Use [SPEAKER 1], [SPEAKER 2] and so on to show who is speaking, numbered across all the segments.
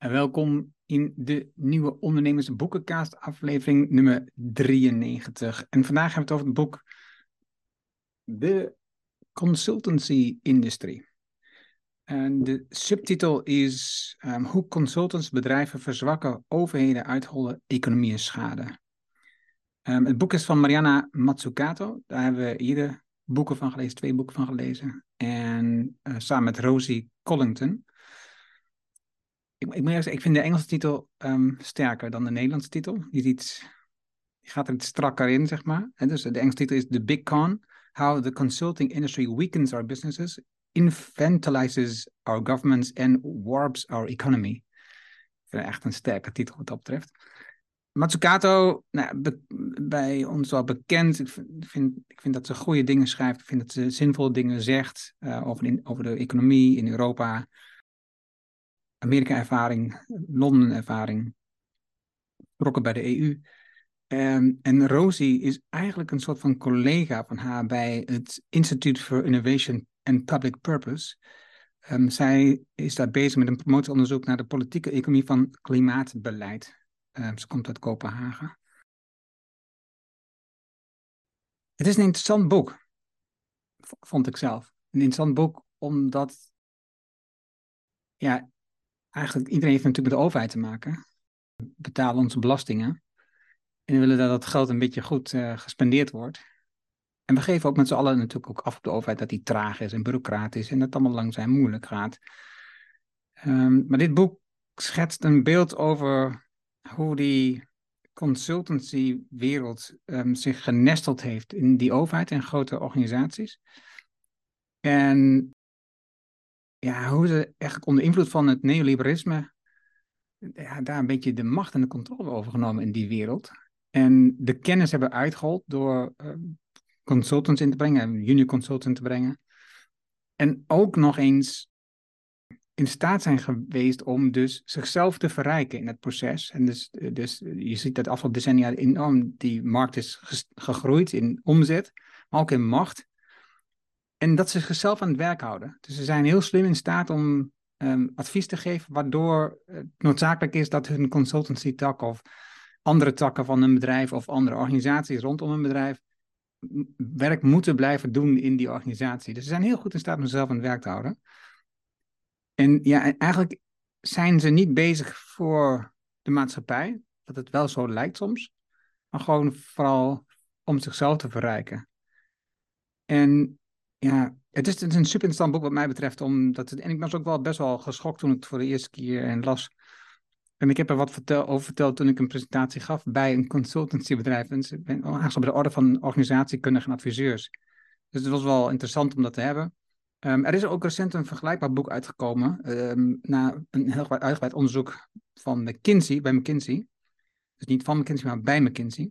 [SPEAKER 1] En welkom in de nieuwe Ondernemers Boekencast aflevering nummer 93. En vandaag hebben we het over het boek De Consultancy Industry. En de subtitel is um, Hoe consultants bedrijven verzwakken, overheden uithollen, economieën schade. Um, het boek is van Mariana Mazzucato. Daar hebben we eerder boeken van gelezen, twee boeken van gelezen. En uh, samen met Rosie Collington ik, ik moet zeggen, ik vind de Engelse titel um, sterker dan de Nederlandse titel. Die, iets, die gaat er iets strakker in, zeg maar. Dus de Engelse titel is The Big Con. How the consulting industry weakens our businesses, infantilizes our governments and warps our economy. Ik vind het echt een sterke titel wat dat betreft. Matsukato, nou, bij ons wel bekend. Ik vind, ik vind dat ze goede dingen schrijft. Ik vind dat ze zinvolle dingen zegt uh, over, in, over de economie in Europa. Amerika-ervaring, Londen-ervaring, betrokken bij de EU. Um, en Rosie is eigenlijk een soort van collega van haar bij het Institute for Innovation and Public Purpose. Um, zij is daar bezig met een promotieonderzoek naar de politieke economie van klimaatbeleid. Um, ze komt uit Kopenhagen. Het is een interessant boek, vond ik zelf. Een interessant boek omdat ja, eigenlijk iedereen heeft natuurlijk met de overheid te maken. We betalen onze belastingen. En we willen dat dat geld een beetje goed uh, gespendeerd wordt. En we geven ook met z'n allen natuurlijk ook af op de overheid dat die traag is en bureaucratisch en dat het allemaal langzaam moeilijk gaat. Um, maar dit boek schetst een beeld over hoe die consultancywereld um, zich genesteld heeft in die overheid en grote organisaties. En ja, hoe ze eigenlijk onder invloed van het neoliberalisme ja, daar een beetje de macht en de controle over genomen in die wereld. En de kennis hebben uitgehold door uh, consultants in te brengen, junior consultants te brengen. En ook nog eens in staat zijn geweest om dus zichzelf te verrijken in het proces. En dus, dus je ziet dat afgelopen decennia enorm die markt is gegroeid in omzet, maar ook in macht. En dat ze zichzelf aan het werk houden. Dus ze zijn heel slim in staat om um, advies te geven, waardoor het noodzakelijk is dat hun consultancy tak of andere takken van een bedrijf of andere organisaties rondom een bedrijf werk moeten blijven doen in die organisatie. Dus ze zijn heel goed in staat om zichzelf aan het werk te houden. En ja, eigenlijk zijn ze niet bezig voor de maatschappij, dat het wel zo lijkt soms, maar gewoon vooral om zichzelf te verrijken. En ja, het is, een super interessant boek wat mij betreft. Omdat het, en ik was ook wel best wel geschokt toen ik het voor de eerste keer en las. En ik heb er wat vertel, over verteld toen ik een presentatie gaf bij een consultancybedrijf. En ik ben aangesloten bij de orde van organisatiekundigen en adviseurs. Dus het was wel interessant om dat te hebben. Um, er is ook recent een vergelijkbaar boek uitgekomen. Um, na een heel uitgebreid onderzoek van McKinsey, bij McKinsey. Dus niet van McKinsey, maar bij McKinsey.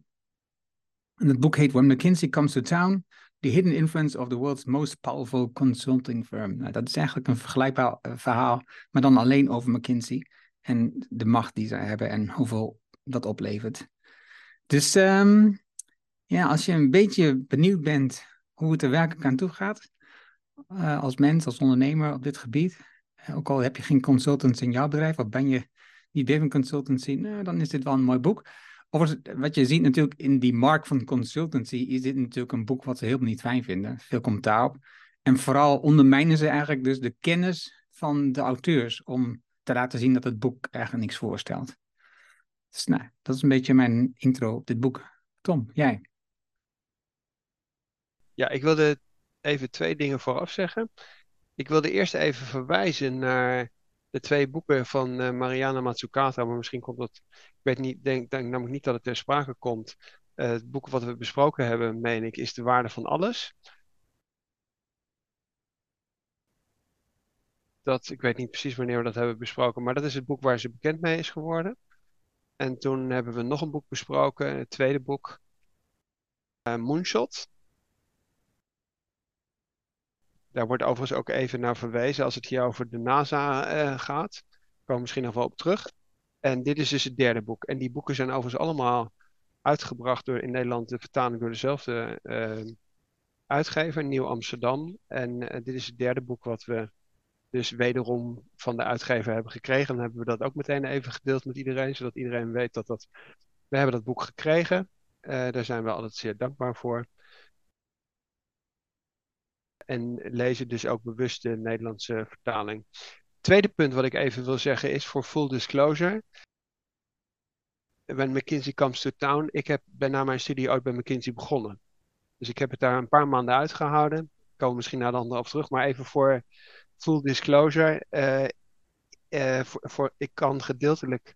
[SPEAKER 1] En het boek heet When McKinsey Comes to Town: The Hidden Influence of the World's Most Powerful Consulting Firm. Nou, dat is eigenlijk een vergelijkbaar uh, verhaal, maar dan alleen over McKinsey en de macht die zij hebben en hoeveel dat oplevert. Dus um, ja, als je een beetje benieuwd bent hoe het er werkelijk aan toe gaat, uh, als mens, als ondernemer op dit gebied, uh, ook al heb je geen consultants in jouw bedrijf, of ben je niet Devon Consultancy, nou, dan is dit wel een mooi boek. Overigens, wat je ziet natuurlijk in die markt van consultancy, is dit natuurlijk een boek wat ze helemaal niet fijn vinden. Veel commentaar op. En vooral ondermijnen ze eigenlijk dus de kennis van de auteurs om te laten zien dat het boek eigenlijk niks voorstelt. Dus nou, dat is een beetje mijn intro op dit boek. Tom, jij?
[SPEAKER 2] Ja, ik wilde even twee dingen vooraf zeggen. Ik wilde eerst even verwijzen naar de twee boeken van uh, Mariana Mazzucato, maar misschien komt dat, ik weet niet, denk, denk namelijk niet dat het ter sprake komt. Uh, het boek wat we besproken hebben, meen ik, is De Waarde van Alles. Dat, ik weet niet precies wanneer we dat hebben besproken, maar dat is het boek waar ze bekend mee is geworden. En toen hebben we nog een boek besproken, het tweede boek, uh, Moonshot. Daar wordt overigens ook even naar verwezen als het hier over de NASA uh, gaat. Daar komen misschien nog wel op terug. En dit is dus het derde boek. En die boeken zijn overigens allemaal uitgebracht door in Nederland de vertaling door dezelfde uh, uitgever, Nieuw Amsterdam. En uh, dit is het derde boek wat we dus wederom van de uitgever hebben gekregen. Dan hebben we dat ook meteen even gedeeld met iedereen, zodat iedereen weet dat dat. We hebben dat boek gekregen. Uh, daar zijn we altijd zeer dankbaar voor. En lezen dus ook bewust de Nederlandse vertaling. Tweede punt wat ik even wil zeggen is voor full disclosure. When McKinsey comes to town. Ik heb, ben na mijn studie ooit bij McKinsey begonnen. Dus ik heb het daar een paar maanden uitgehouden. Ik kom misschien naar de andere op terug. Maar even voor full disclosure. Uh, voor, voor, ik kan gedeeltelijk,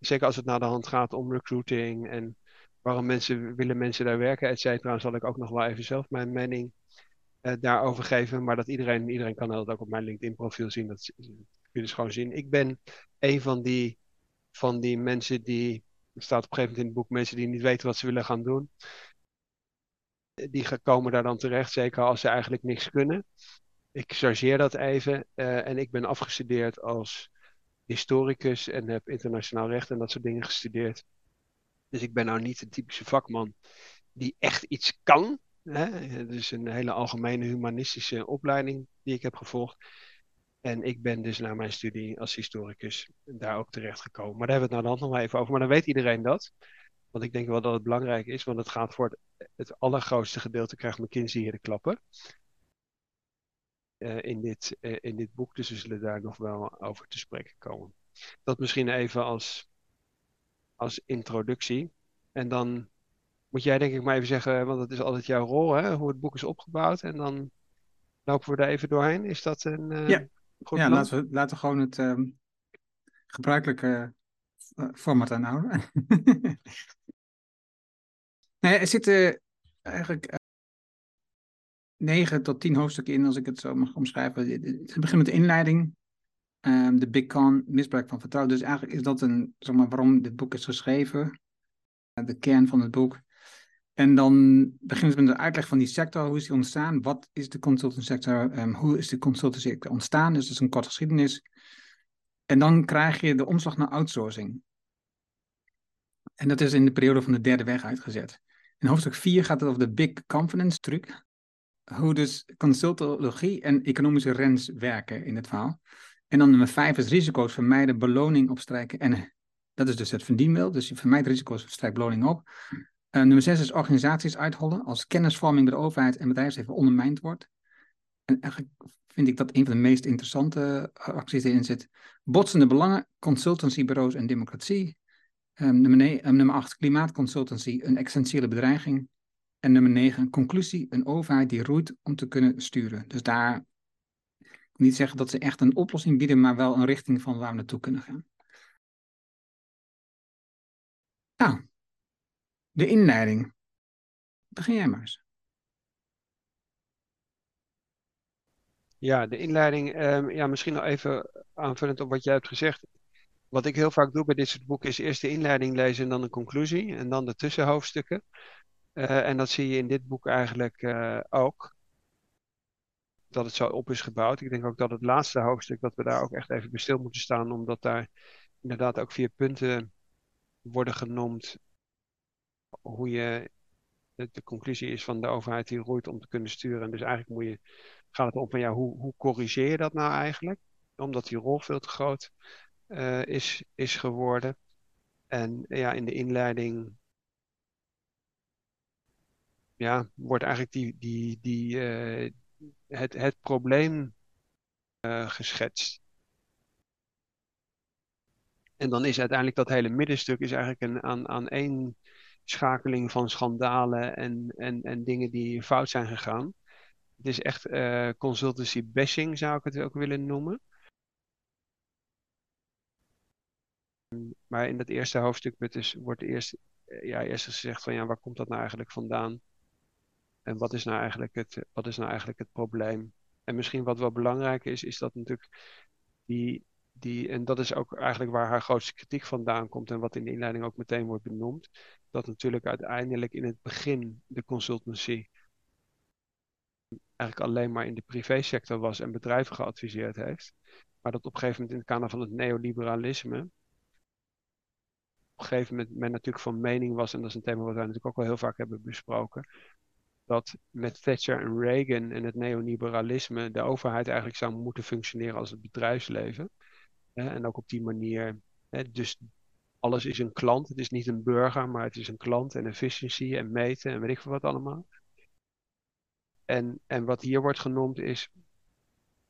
[SPEAKER 2] zeker als het naar de hand gaat om recruiting en waarom mensen willen mensen daar werken, et cetera, zal ik ook nog wel even zelf mijn mening uh, daarover geven. Maar dat iedereen, iedereen kan dat ook op mijn LinkedIn profiel zien. Dat kun je dus gewoon zien. Ik ben een van die, van die mensen die, er staat op een gegeven moment in het boek, mensen die niet weten wat ze willen gaan doen. Die komen daar dan terecht, zeker als ze eigenlijk niks kunnen. Ik chargeer dat even. Uh, en ik ben afgestudeerd als historicus en heb internationaal recht en dat soort dingen gestudeerd. Dus ik ben nou niet een typische vakman die echt iets kan. Hè? Is een hele algemene humanistische opleiding die ik heb gevolgd. En ik ben dus na mijn studie als historicus daar ook terecht gekomen. Maar daar hebben we het nou dan nog wel even over. Maar dan weet iedereen dat. Want ik denk wel dat het belangrijk is, want het gaat voor het, allergrootste gedeelte krijgt McKinsey hier de klappen. Uh, in, dit, uh, in dit boek, dus we zullen daar nog wel over te spreken komen. Dat misschien even als, als introductie. En dan moet jij denk ik maar even zeggen, want dat is altijd jouw rol, hè, hoe het boek is opgebouwd. En dan lopen we daar even doorheen. Is dat een uh,
[SPEAKER 1] ja. goed Ja, laten we, laten we gewoon het um, gebruikelijke format aanhouden. nee, er zitten eigenlijk negen tot tien hoofdstukken in, als ik het zo mag omschrijven. Het begint met de inleiding, um, de Big Con, misbruik van vertrouwen. Dus eigenlijk is dat een, zeg maar, waarom dit boek is geschreven, de kern van het boek. En dan begint het met de uitleg van die sector. Hoe is die ontstaan? Wat is de consultant sector? Um, hoe is de consultancy sector ontstaan? Dus dat is een korte geschiedenis. En dan krijg je de omslag naar outsourcing. En dat is in de periode van de derde weg uitgezet. In hoofdstuk 4 gaat het over de Big Confidence truc. Hoe dus consultologie en economische rens werken in het verhaal. En dan nummer 5 is risico's vermijden, beloning opstrijken. En dat is dus het verdienmiddel. Dus je vermijdt risico's, strijkt beloning op. Uh, nummer 6 is organisaties uithollen. Als kennisvorming bij de overheid en bedrijfsleven ondermijnd wordt. En eigenlijk vind ik dat een van de meest interessante acties erin zit. Botsende belangen, consultancybureaus en democratie. Um, nummer, ne- um, nummer 8, klimaatconsultancy, een essentiële bedreiging. En nummer 9, conclusie, een overheid die roeit om te kunnen sturen. Dus daar niet zeggen dat ze echt een oplossing bieden, maar wel een richting van waar we naartoe kunnen gaan. Nou, de inleiding. Begin jij maar eens.
[SPEAKER 2] Ja, de inleiding. Um, ja, misschien nog even aanvullend op wat jij hebt gezegd. Wat ik heel vaak doe bij dit soort boeken is eerst de inleiding lezen en dan de conclusie en dan de tussenhoofdstukken. Uh, en dat zie je in dit boek eigenlijk uh, ook. Dat het zo op is gebouwd. Ik denk ook dat het laatste hoofdstuk, dat we daar ook echt even bij stil moeten staan, omdat daar inderdaad ook vier punten worden genoemd. Hoe je, de, conclusie is van de overheid die roeit om te kunnen sturen. Dus eigenlijk moet je, gaat het om van ja, hoe, hoe corrigeer je dat nou eigenlijk? Omdat die rol veel te groot uh, is, is geworden. En ja, in de inleiding ja, wordt eigenlijk die, die, die, uh, het, het probleem uh, geschetst. En dan is uiteindelijk dat hele middenstuk is eigenlijk een aan, aan één schakeling van schandalen en, en, en dingen die fout zijn gegaan. Het is echt uh, consultancy bashing, zou ik het ook willen noemen. Maar in dat eerste hoofdstuk dus, wordt eerst, ja, eerst gezegd van ja, waar komt dat nou eigenlijk vandaan? En wat is nou eigenlijk het, wat is nou eigenlijk het probleem? En misschien wat wel belangrijk is, is dat natuurlijk die, die, en dat is ook eigenlijk waar haar grootste kritiek vandaan komt en wat in de inleiding ook meteen wordt benoemd, dat natuurlijk uiteindelijk in het begin de consultancy eigenlijk alleen maar in de privésector was en bedrijven geadviseerd heeft. Maar dat op een gegeven moment in het kader van het neoliberalisme op een gegeven moment men natuurlijk van mening was, en dat is een thema wat wij natuurlijk ook wel heel vaak hebben besproken, dat met Thatcher en Reagan en het neoliberalisme de overheid eigenlijk zou moeten functioneren als het bedrijfsleven. en ook op die manier, dus alles is een klant. Het is niet een burger, maar het is een klant en efficiëntie en meten en weet ik veel wat allemaal. En, en wat hier wordt genoemd is,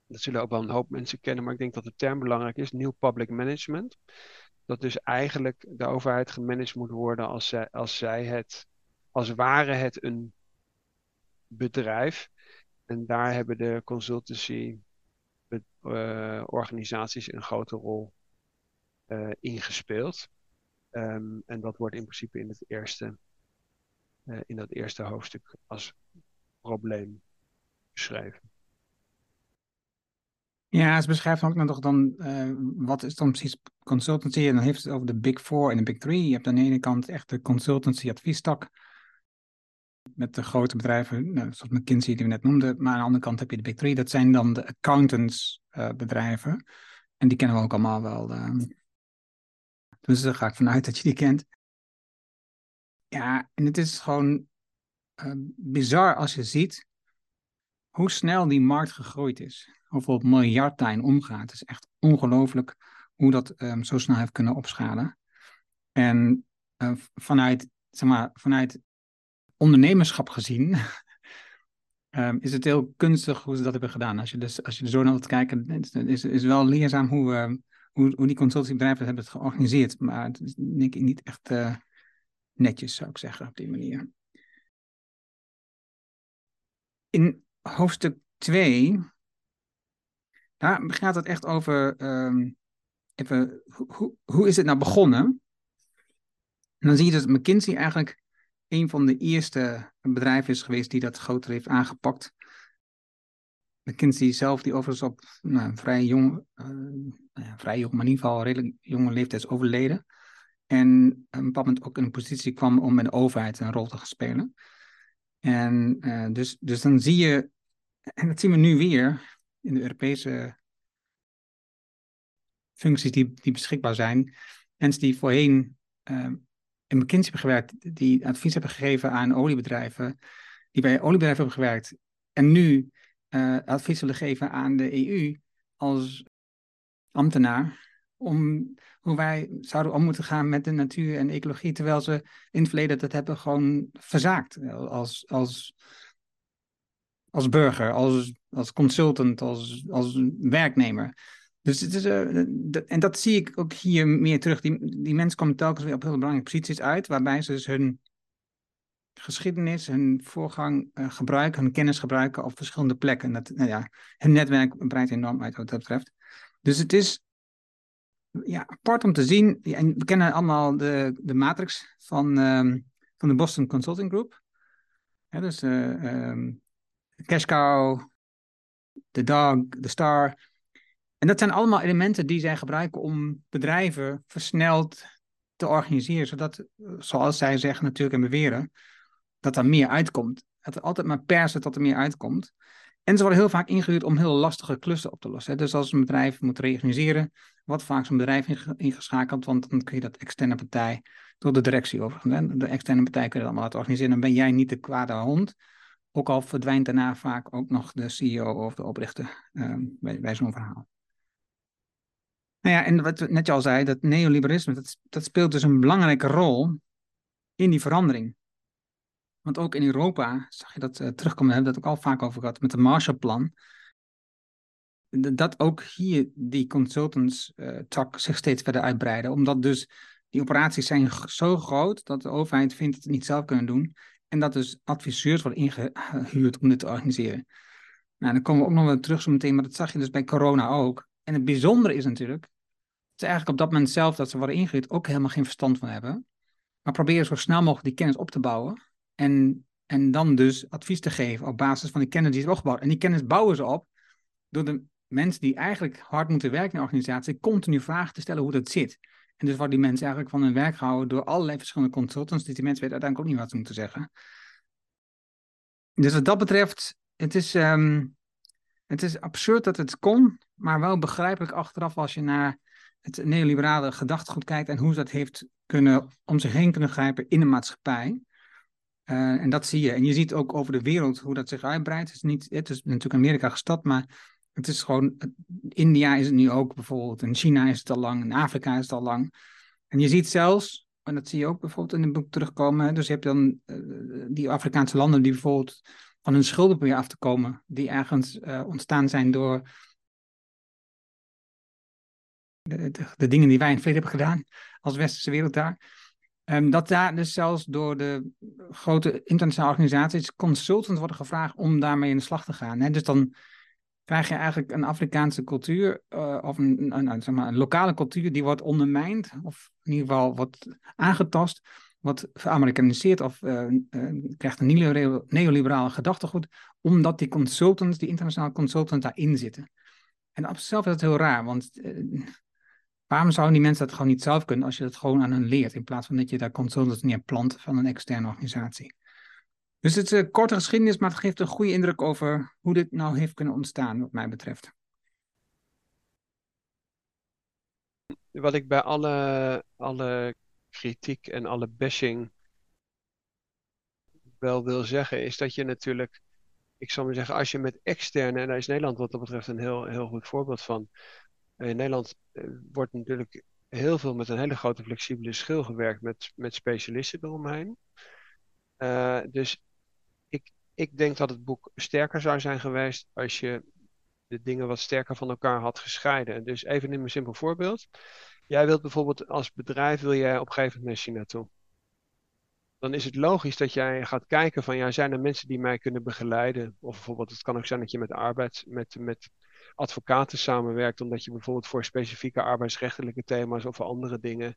[SPEAKER 2] dat zullen ook wel een hoop mensen kennen, maar ik denk dat de term belangrijk is, New Public Management. Dat dus eigenlijk de overheid gemanaged moet worden als zij, als zij het, als ware het een bedrijf. En daar hebben de consultancy uh, organisaties een grote rol uh, in gespeeld. Um, en dat wordt in principe in, het eerste, uh, in dat eerste hoofdstuk als probleem beschreven.
[SPEAKER 1] Ja, ze beschrijft ook nog dan, wat is dan precies consultancy? En dan heeft het over de Big Four en de Big Three. Je hebt aan de ene kant echt de consultancy adviestak met de grote bedrijven, nou, zoals McKinsey die we net noemden. Maar aan de andere kant heb je de Big Three. Dat zijn dan de accountants uh, bedrijven. En die kennen we ook allemaal wel. Uh, dus daar ga ik vanuit dat je die kent. Ja, en het is gewoon uh, bizar als je ziet hoe snel die markt gegroeid is. Hoeveel miljard daarin omgaat. Het is echt ongelooflijk hoe dat um, zo snel heeft kunnen opschalen. En vanuit, zeg maar, vanuit ondernemerschap gezien, um, is het heel kunstig hoe ze dat hebben gedaan. Als je, dus, als je er zo naar wilt kijken, is, is, wel leerzaam hoe, uh, hoe, hoe die consultiebedrijven hebben het georganiseerd. Maar het is denk ik niet echt uh, netjes, zou ik zeggen, op die manier. In hoofdstuk 2, daar gaat het echt over, um, even, hoe, hoe is het nou begonnen? En dan zie je dat McKinsey eigenlijk een van de eerste bedrijven is geweest die dat groter heeft aangepakt. McKinsey zelf, die overigens op nou, vrij jong, uh, nou vrij jong, maar in ieder redelijk jonge leeftijd is overleden. En op een bepaald moment ook in een positie kwam om met de overheid een rol te gaan spelen. En uh, dus, dus dan zie je, en dat zien we nu weer in de Europese functies die, die beschikbaar zijn. Mensen die voorheen uh, in McKinsey hebben gewerkt, die advies hebben gegeven aan oliebedrijven, die bij oliebedrijven hebben gewerkt en nu uh, advies willen geven aan de EU als ambtenaar om hoe wij zouden om moeten gaan met de natuur en ecologie, terwijl ze in het verleden dat hebben gewoon verzaakt als, als, als burger, als, als consultant, als, als werknemer. Dus het is, uh, en dat zie ik ook hier meer terug. Die, die mensen komen telkens weer op heel belangrijke posities uit, waarbij ze dus hun geschiedenis, hun voorgang uh, gebruiken, hun kennis gebruiken op verschillende plekken. Dat, nou ja, hun netwerk breidt enorm uit wat dat betreft. Dus het is ja, apart om te zien. En we kennen allemaal de, de matrix van, um, van de Boston Consulting Group. Dus uh, um, Cash Cow, de Dog, de Star. En dat zijn allemaal elementen die zij gebruiken om bedrijven versneld te organiseren, zodat, zoals zij zeggen natuurlijk en beweren, dat er meer uitkomt. Dat er altijd maar persen dat er meer uitkomt. En ze worden heel vaak ingehuurd om heel lastige klussen op te lossen. Dus als een bedrijf moet reorganiseren, wordt vaak zo'n bedrijf ingeschakeld, want dan kun je dat externe partij door de directie over. De externe partij kun je dat allemaal laten organiseren. Dan ben jij niet de kwade hond. Ook al verdwijnt daarna vaak ook nog de CEO of de oprichter bij, bij zo'n verhaal. Nou ja, en wat net je al zei, dat neoliberalisme, dat, dat speelt dus een belangrijke rol in die verandering. Want ook in Europa zag je dat uh, terugkomen, we hebben dat ook al vaak over gehad met het Marshallplan. Dat ook hier die consultants uh, tak zich steeds verder uitbreiden. Omdat dus die operaties zijn zo groot dat de overheid vindt dat ze het niet zelf kunnen doen. En dat dus adviseurs worden ingehuurd om dit te organiseren. Nou, dan komen we ook nog wel terug zo meteen, maar dat zag je dus bij corona ook. En het bijzondere is natuurlijk, eigenlijk op dat moment zelf dat ze worden ingehuurd ook helemaal geen verstand van hebben. Maar proberen zo snel mogelijk die kennis op te bouwen. En, en dan dus advies te geven op basis van die kennis die is opgebouwd. En die kennis bouwen ze op door de mensen die eigenlijk hard moeten werken in de organisatie, continu vragen te stellen hoe dat zit. En dus worden die mensen eigenlijk van hun werk gehouden door allerlei verschillende consultants, dus die mensen weten uiteindelijk ook niet wat ze moeten zeggen. Dus wat dat betreft, het is, um, het is absurd dat het kon, maar wel begrijpelijk achteraf als je naar het neoliberale gedachtegoed kijkt en hoe ze dat heeft kunnen om zich heen kunnen grijpen in de maatschappij. Uh, en dat zie je. En je ziet ook over de wereld hoe dat zich uitbreidt. Het is, niet, het is natuurlijk Amerika gestad, maar het is gewoon. India is het nu ook bijvoorbeeld. In China is het al lang. In Afrika is het al lang. En je ziet zelfs, en dat zie je ook bijvoorbeeld in het boek terugkomen. Dus je hebt dan uh, die Afrikaanse landen die bijvoorbeeld van hun schulden proberen af te komen. Die ergens uh, ontstaan zijn door de, dingen die wij in het hebben gedaan als westerse wereld daar. Um, dat daar dus zelfs door de grote internationale organisaties consultants worden gevraagd om daarmee in de slag te gaan. Hè? Dus dan krijg je eigenlijk een Afrikaanse cultuur uh, of een, een, zeg maar, een, lokale cultuur die wordt ondermijnd of in ieder geval wordt aangetast, wordt geamerikaniseerd of uh, uh, krijgt een neoliberale gedachtegoed, omdat die consultants, die internationale consultants daarin zitten. En op zichzelf is dat heel raar, want Waarom zouden die mensen dat gewoon niet zelf kunnen als je dat gewoon aan hen leert, in plaats van dat je daar consultants neerplant van een externe organisatie? Dus het is een korte geschiedenis, maar het geeft een goede indruk over hoe dit nou heeft kunnen ontstaan, wat mij betreft.
[SPEAKER 2] Wat ik bij alle, alle kritiek en alle bashing wel wil zeggen, is dat je natuurlijk, ik zal maar zeggen, als je met externe, en daar is Nederland wat dat betreft een heel, heel goed voorbeeld van, in Nederland eh, wordt natuurlijk heel veel met een hele grote flexibele schil gewerkt met, met specialisten eromheen. Uh, dus ik, ik denk dat het boek sterker zou zijn geweest als je de dingen wat sterker van elkaar had gescheiden. Dus even in een simpel voorbeeld. Jij wilt bijvoorbeeld als bedrijf, wil jij op een gegeven moment naar toe. Dan is het logisch dat jij gaat kijken van, ja, zijn er mensen die mij kunnen begeleiden? Of bijvoorbeeld, het kan ook zijn dat je met arbeid, met, met advocaten samenwerkt, omdat je bijvoorbeeld voor specifieke arbeidsrechtelijke thema's of voor andere dingen,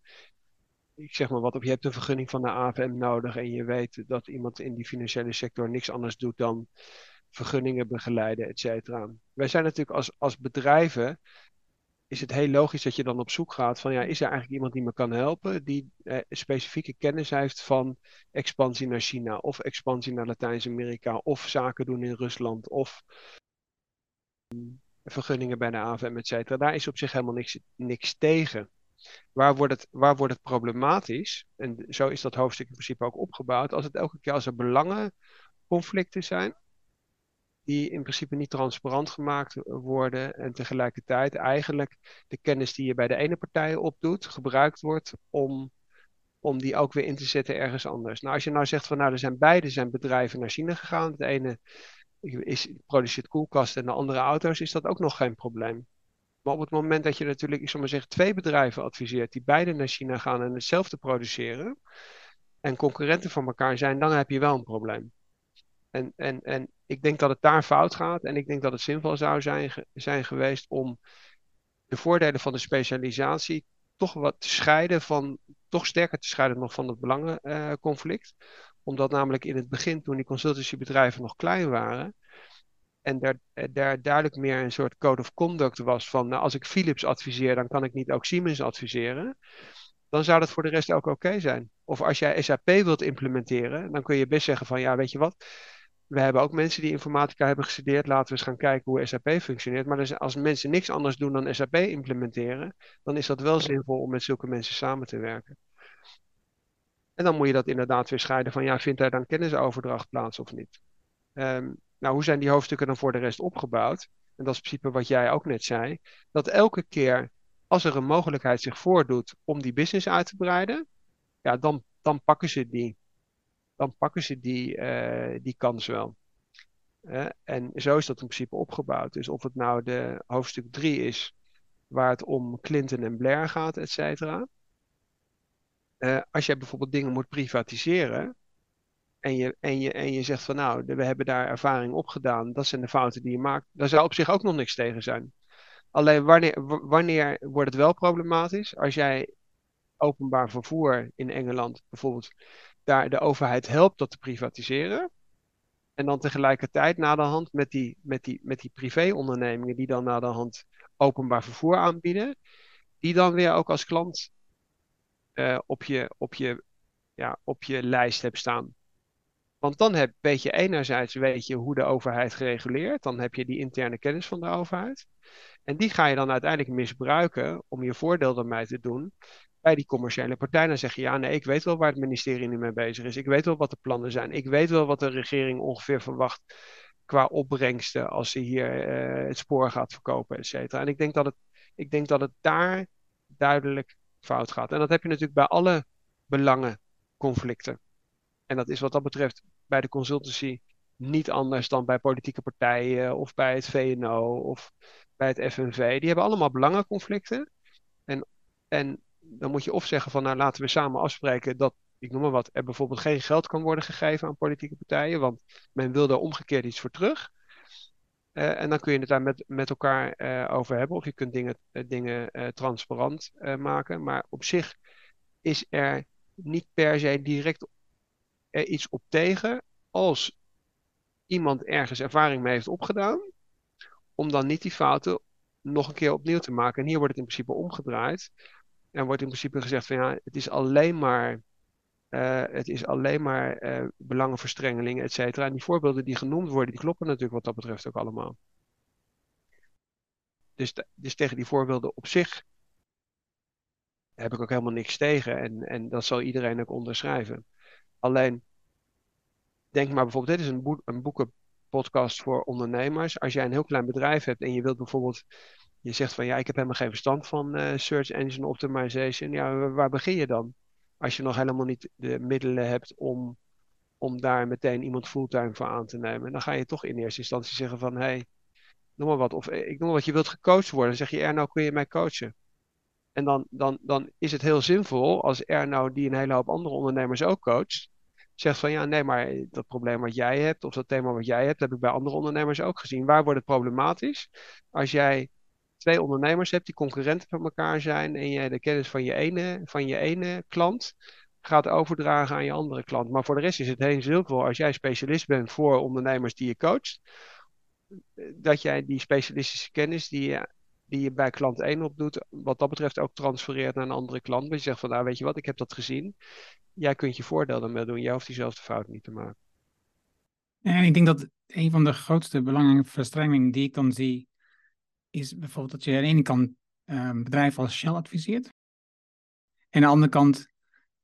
[SPEAKER 2] ik zeg maar wat, of je hebt een vergunning van de AFM nodig en je weet dat iemand in die financiële sector niks anders doet dan vergunningen begeleiden, et cetera. Wij zijn natuurlijk als, als bedrijven, is het heel logisch dat je dan op zoek gaat van, ja, is er eigenlijk iemand die me kan helpen, die eh, specifieke kennis heeft van expansie naar China of expansie naar Latijns-Amerika of zaken doen in Rusland of vergunningen bij de AVM, et cetera. Daar is op zich helemaal niks, niks tegen. Waar wordt, het, waar wordt het problematisch? En zo is dat hoofdstuk in principe ook opgebouwd. Als het elke keer als er belangenconflicten zijn, die in principe niet transparant gemaakt worden en tegelijkertijd eigenlijk de kennis die je bij de ene partij opdoet, gebruikt wordt om, om die ook weer in te zetten ergens anders. Nou, als je nou zegt van nou, er zijn beide zijn bedrijven naar China gegaan. Het ene is, produceert koelkasten en de andere auto's, is dat ook nog geen probleem. Maar op het moment dat je natuurlijk, ik zal zeggen, twee bedrijven adviseert die beide naar China gaan en hetzelfde produceren en concurrenten van elkaar zijn, dan heb je wel een probleem. En, en, en ik denk dat het daar fout gaat en ik denk dat het zinvol zou zijn, zijn geweest om de voordelen van de specialisatie toch wat te scheiden van, toch sterker te scheiden nog van het belangenconflict omdat namelijk in het begin, toen die consultancybedrijven nog klein waren, en daar, daar duidelijk meer een soort code of conduct was van, nou, als ik Philips adviseer, dan kan ik niet ook Siemens adviseren. Dan zou dat voor de rest ook oké zijn. Of als jij SAP wilt implementeren, dan kun je best zeggen van, ja, weet je wat, we hebben ook mensen die informatica hebben gestudeerd. Laten we eens gaan kijken hoe SAP functioneert. Maar dus als mensen niks anders doen dan SAP implementeren, dan is dat wel zinvol om met zulke mensen samen te werken. En dan moet je dat inderdaad weer scheiden van, ja, vindt daar dan kennisoverdracht plaats of niet? Um, nou, hoe zijn die hoofdstukken dan voor de rest opgebouwd? En dat is in principe wat jij ook net zei. Dat elke keer als er een mogelijkheid zich voordoet om die business uit te breiden, ja, dan, dan pakken ze die. Dan pakken ze die, uh, die kans wel. En zo is dat in principe opgebouwd. Dus of het nou de hoofdstuk 3 is, waar het om Clinton en Blair gaat, et cetera. Uh, als jij bijvoorbeeld dingen moet privatiseren en je, en, je, en je zegt van nou, we hebben daar ervaring op gedaan, dat zijn de fouten die je maakt, daar zou op zich ook nog niks tegen zijn. Alleen wanneer, wanneer wordt het wel problematisch? Als jij openbaar vervoer in Engeland bijvoorbeeld daar de overheid helpt dat te privatiseren. En dan tegelijkertijd na de hand met die, met die, met die privéondernemingen die dan na de hand openbaar vervoer aanbieden, die dan weer ook als klant uh, op, je, op, je, ja, op je lijst hebt staan. Want dan heb, weet je enerzijds weet je hoe de overheid gereguleerd. Dan heb je die interne kennis van de overheid. En die ga je dan uiteindelijk misbruiken om je voordeel ermee te doen bij die commerciële partij. Dan zeg je, ja nee, ik weet wel waar het ministerie nu mee bezig is. Ik weet wel wat de plannen zijn. Ik weet wel wat de regering ongeveer verwacht qua opbrengsten als ze hier uh, het spoor gaat verkopen, et cetera. En ik denk, dat het, ik denk dat het daar duidelijk fout gaat. En dat heb je natuurlijk bij alle belangenconflicten. En dat is wat dat betreft bij de consultancy niet anders dan bij politieke partijen of bij het VNO of bij het FNV. Die hebben allemaal belangenconflicten. En, en dan moet je of zeggen van nou laten we samen afspreken dat, ik noem maar wat, er bijvoorbeeld geen geld kan worden gegeven aan politieke partijen, want men wil daar omgekeerd iets voor terug. Uh, en dan kun je het daar met, met elkaar uh, over hebben. Of je kunt dingen, uh, dingen transparant maken. Maar op zich is er niet per se direct iets op tegen als iemand ergens ervaring mee heeft opgedaan, om dan niet die fouten nog een keer opnieuw te maken. En hier wordt het in principe omgedraaid. En wordt in principe gezegd van ja, het is alleen maar, uh, het is alleen maar uh, belangenverstrengeling, et cetera. En die voorbeelden die genoemd worden, die kloppen natuurlijk wat dat betreft ook allemaal. Dus, dus tegen die voorbeelden op zich heb ik ook helemaal niks tegen. En, en dat zal iedereen ook onderschrijven. Alleen, denk maar bijvoorbeeld, dit is een, boek, een boekenpodcast voor ondernemers. Als jij een heel klein bedrijf hebt en je wilt bijvoorbeeld, je zegt van ja, ik heb helemaal geen verstand van uh, search engine optimization. Ja, waar begin je dan? Als je nog helemaal niet de middelen hebt om, om daar meteen iemand fulltime voor aan te nemen. Dan ga je toch in eerste instantie zeggen van hé, hey, noem maar wat. Of eh, ik noem wat, je wilt gecoacht worden. Dan zeg je, er nou kun je mij coachen. En dan, dan, dan is het heel zinvol als er nou die een hele hoop andere ondernemers ook coacht zegt van ja, nee, maar dat probleem wat jij hebt, of dat thema wat jij hebt, heb ik bij andere ondernemers ook gezien. Waar wordt het problematisch? Als jij twee ondernemers hebt die concurrenten van elkaar zijn en je de kennis van je ene, van je ene klant gaat overdragen aan je andere klant. Maar voor de rest is het heel zinvol als jij specialist bent voor ondernemers die je coacht, dat jij die specialistische kennis die je, die je bij klant 1 opdoet, wat dat betreft ook transfereert naar een andere klant. Maar je zegt van nou weet je wat, ik heb dat gezien jij kunt je voordeel ermee doen. Jij hoeft diezelfde fout niet te maken.
[SPEAKER 1] En ik denk dat een van de grootste belangrijke verstrengingen die ik dan zie, is bijvoorbeeld dat je aan de ene kant um, bedrijven als Shell adviseert. En aan de andere kant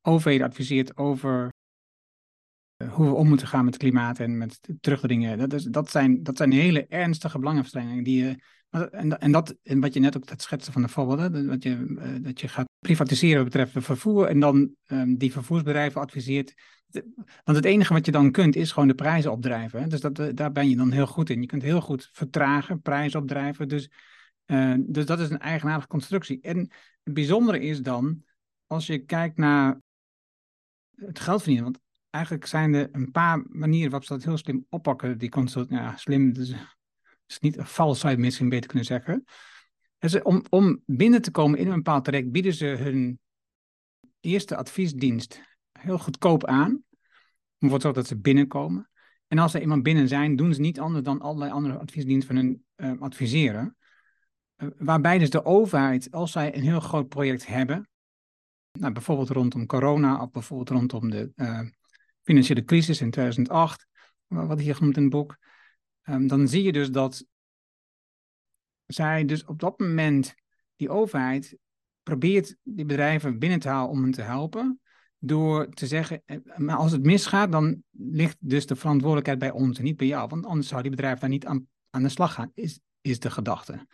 [SPEAKER 1] overheden adviseert over hoe we om moeten gaan met het klimaat en met terugdringen. Dat, is, dat, zijn, dat zijn hele ernstige belangenverstrengingen die en, en, dat, en wat je net ook dat schetsen van de voorbeelden, dat je, uh, dat je gaat privatiseren betreffende vervoer en dan um, die vervoersbedrijven adviseert. Want het enige wat je dan kunt is gewoon de prijzen opdrijven. Hè? Dus dat, uh, daar ben je dan heel goed in. Je kunt heel goed vertragen, prijzen opdrijven. Dus, dus dat is een eigenaardige constructie. En het bijzondere is dan, als je kijkt naar het geld verdienen, want eigenlijk zijn er een paar manieren waarop ze dat heel slim oppakken, die consult, ja, slim, dus is niet een zou je misschien beter kunnen zeggen. Dus om, om binnen te komen in een bepaald traject bieden ze hun eerste adviesdienst heel goedkoop aan. Om ervoor te zorgen dat ze binnenkomen. En als er iemand binnen zijn, doen ze niet anders dan allerlei andere adviesdiensten van hun uh, adviseren. Uh, waarbij dus de overheid, als zij een heel groot project hebben, nou, bijvoorbeeld rondom corona of bijvoorbeeld rondom de uh, financiële crisis in 2008, wat hier genoemd in het boek, um, dan zie je dus dat zij dus op dat moment, die overheid, probeert die bedrijven binnen te halen om hen te helpen. Door te zeggen, eh, maar als het misgaat, dan ligt dus de verantwoordelijkheid bij ons en niet bij jou. Want anders zou die bedrijf daar niet aan, aan de slag gaan, is, is de gedachte.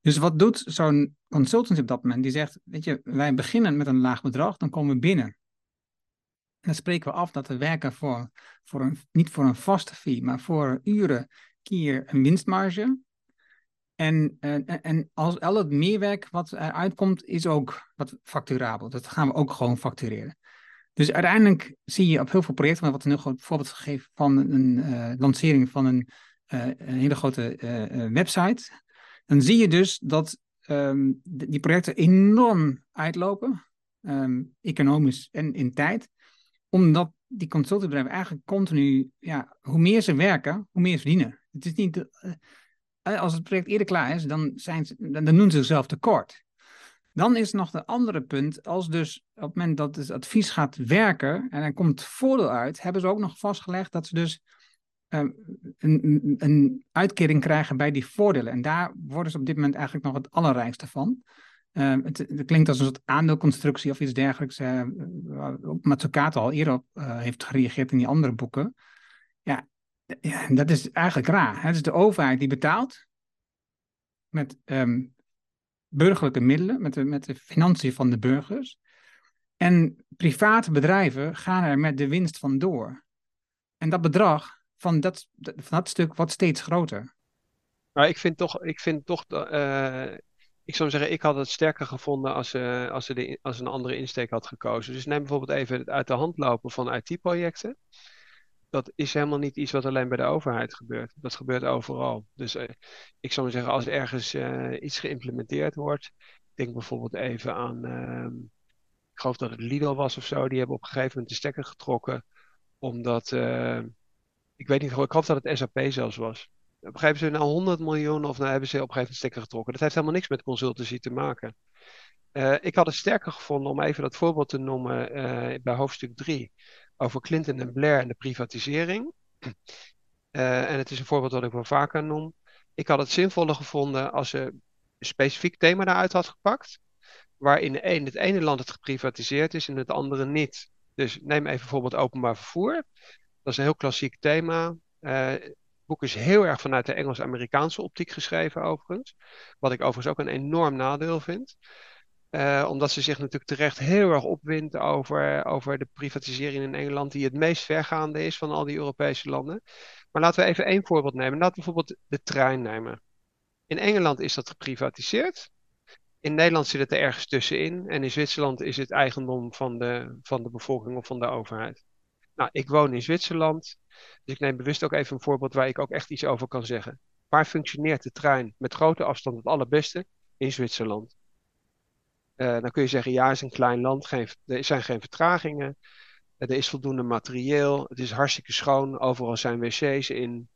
[SPEAKER 1] Dus wat doet zo'n consultant op dat moment? Die zegt, weet je, wij beginnen met een laag bedrag, dan komen we binnen. Dan spreken we af dat we werken voor, voor een, niet voor een vaste fee, maar voor uren keer een winstmarge. En, en, en als al het meerwerk wat eruit komt, is ook wat facturabel. Dat gaan we ook gewoon factureren. Dus uiteindelijk zie je op heel veel projecten, wat een heel groot voorbeeld gegeven van een uh, lancering van een, uh, een hele grote website. Dan zie je dus dat um, die projecten enorm uitlopen, um, economisch en in tijd, omdat die consultantbedrijven eigenlijk continu, ja, hoe meer ze werken, hoe meer ze verdienen. Het is niet eh, als het project eerder klaar is, dan, zijn ze, dan doen ze zichzelf tekort. Dan is nog de andere punt, als dus op het moment dat het advies gaat werken en er komt voordeel uit, hebben ze ook nog vastgelegd dat ze dus ehm, een, een, uitkering krijgen bij die voordelen. En daar worden ze op dit moment eigenlijk nog het allerrijkste van. Ehm, het, klinkt als een soort aandeelconstructie of iets dergelijks. Uh, Matsukato al eerder op uh, heeft gereageerd in die andere boeken. Ja, ja dat is eigenlijk raar. Het is de overheid die betaalt met um, burgerlijke middelen, met de, met de financiën van de burgers. En private bedrijven gaan er met de winst van door. En dat bedrag van dat, van dat stuk wordt steeds groter.
[SPEAKER 2] Maar ik vind toch, ik vind toch uh, ik zou zeggen, ik had het sterker gevonden als ze, als ze, de, als een andere insteek had gekozen. Dus neem bijvoorbeeld even het uit de hand lopen van IT-projecten. Dat is helemaal niet iets wat alleen bij de overheid gebeurt. Dat gebeurt overal. Dus uh, ik zou zeggen, als ergens uh, iets geïmplementeerd wordt. Denk bijvoorbeeld even aan, uh, ik geloof dat het Lidl was of zo. Die hebben op een gegeven moment de stekker getrokken. Omdat, eh, ik weet niet, ik geloof dat het SAP zelfs was begrijpen ze nou 100 miljoen of nou hebben ze op een gegeven moment getrokken. Dat heeft helemaal niks met consultancy te maken. Uh, ik had het sterker gevonden om even dat voorbeeld te noemen uh, bij hoofdstuk 3 over Clinton en Blair en de privatisering. Uh, en het is een voorbeeld dat ik wel vaker noem. Ik had het zinvoller gevonden als ze een specifiek thema daaruit had gepakt, waarin in het ene land het geprivatiseerd is en het andere niet. Dus neem even bijvoorbeeld openbaar vervoer. Dat is een heel klassiek thema. Boek is heel erg vanuit de Engels-Amerikaanse optiek geschreven, overigens. Wat ik overigens ook een enorm nadeel vind. Uh, omdat ze zich natuurlijk terecht heel erg opwindt over, over de privatisering in Engeland, die het meest vergaande is van al die Europese landen. Maar laten we even één voorbeeld nemen. Laten we bijvoorbeeld de trein nemen. In Engeland is dat geprivatiseerd. In Nederland zit het er ergens tussenin. En in Zwitserland is het eigendom van de, van de bevolking of van de overheid. Nou, ik woon in Zwitserland. Dus ik neem bewust ook even een voorbeeld waar ik ook echt iets over kan zeggen. Waar functioneert de trein met grote afstand het allerbeste? In Zwitserland. Uh, dan kun je zeggen, ja, het is een klein land, er zijn geen vertragingen. er is voldoende materieel, het is hartstikke schoon, overal zijn wc's in.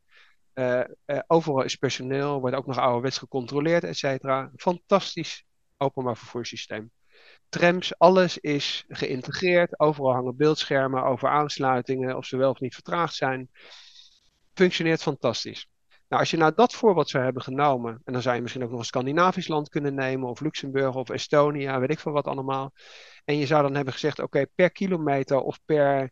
[SPEAKER 2] Uh, overal is personeel, wordt ook nog ouderwets gecontroleerd, et cetera. Fantastisch openbaar vervoerssysteem trams, alles is geïntegreerd. Overal hangen beeldschermen over aansluitingen, of ze wel of niet vertraagd zijn. Functioneert fantastisch. Nou, als je nou dat voorbeeld zou hebben genomen, en dan zou je misschien ook nog een Scandinavisch land kunnen nemen, of Luxemburg of Estonia, weet ik veel wat allemaal. En je zou dan hebben gezegd, oké, per kilometer of per,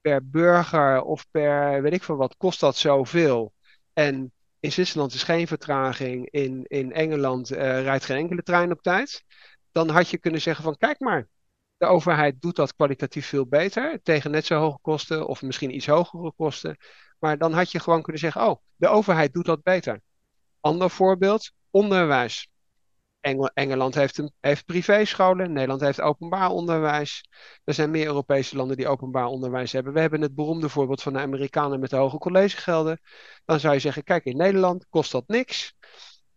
[SPEAKER 2] per burger of per weet ik veel wat, kost dat zoveel. En in Zwitserland is geen vertraging, in, in Engeland uh, rijdt geen enkele trein op tijd dan had je kunnen zeggen van kijk maar, de overheid doet dat kwalitatief veel beter, tegen net zo hoge kosten of misschien iets hogere kosten. Maar dan had je gewoon kunnen zeggen, oh, de overheid doet dat beter. Ander voorbeeld, onderwijs. Engel, Engeland heeft, een, heeft privéscholen, Nederland heeft openbaar onderwijs. Er zijn meer Europese landen die openbaar onderwijs hebben. We hebben het beroemde voorbeeld van de Amerikanen met de hoge collegegelden. Dan zou je zeggen, kijk, in Nederland kost dat niks.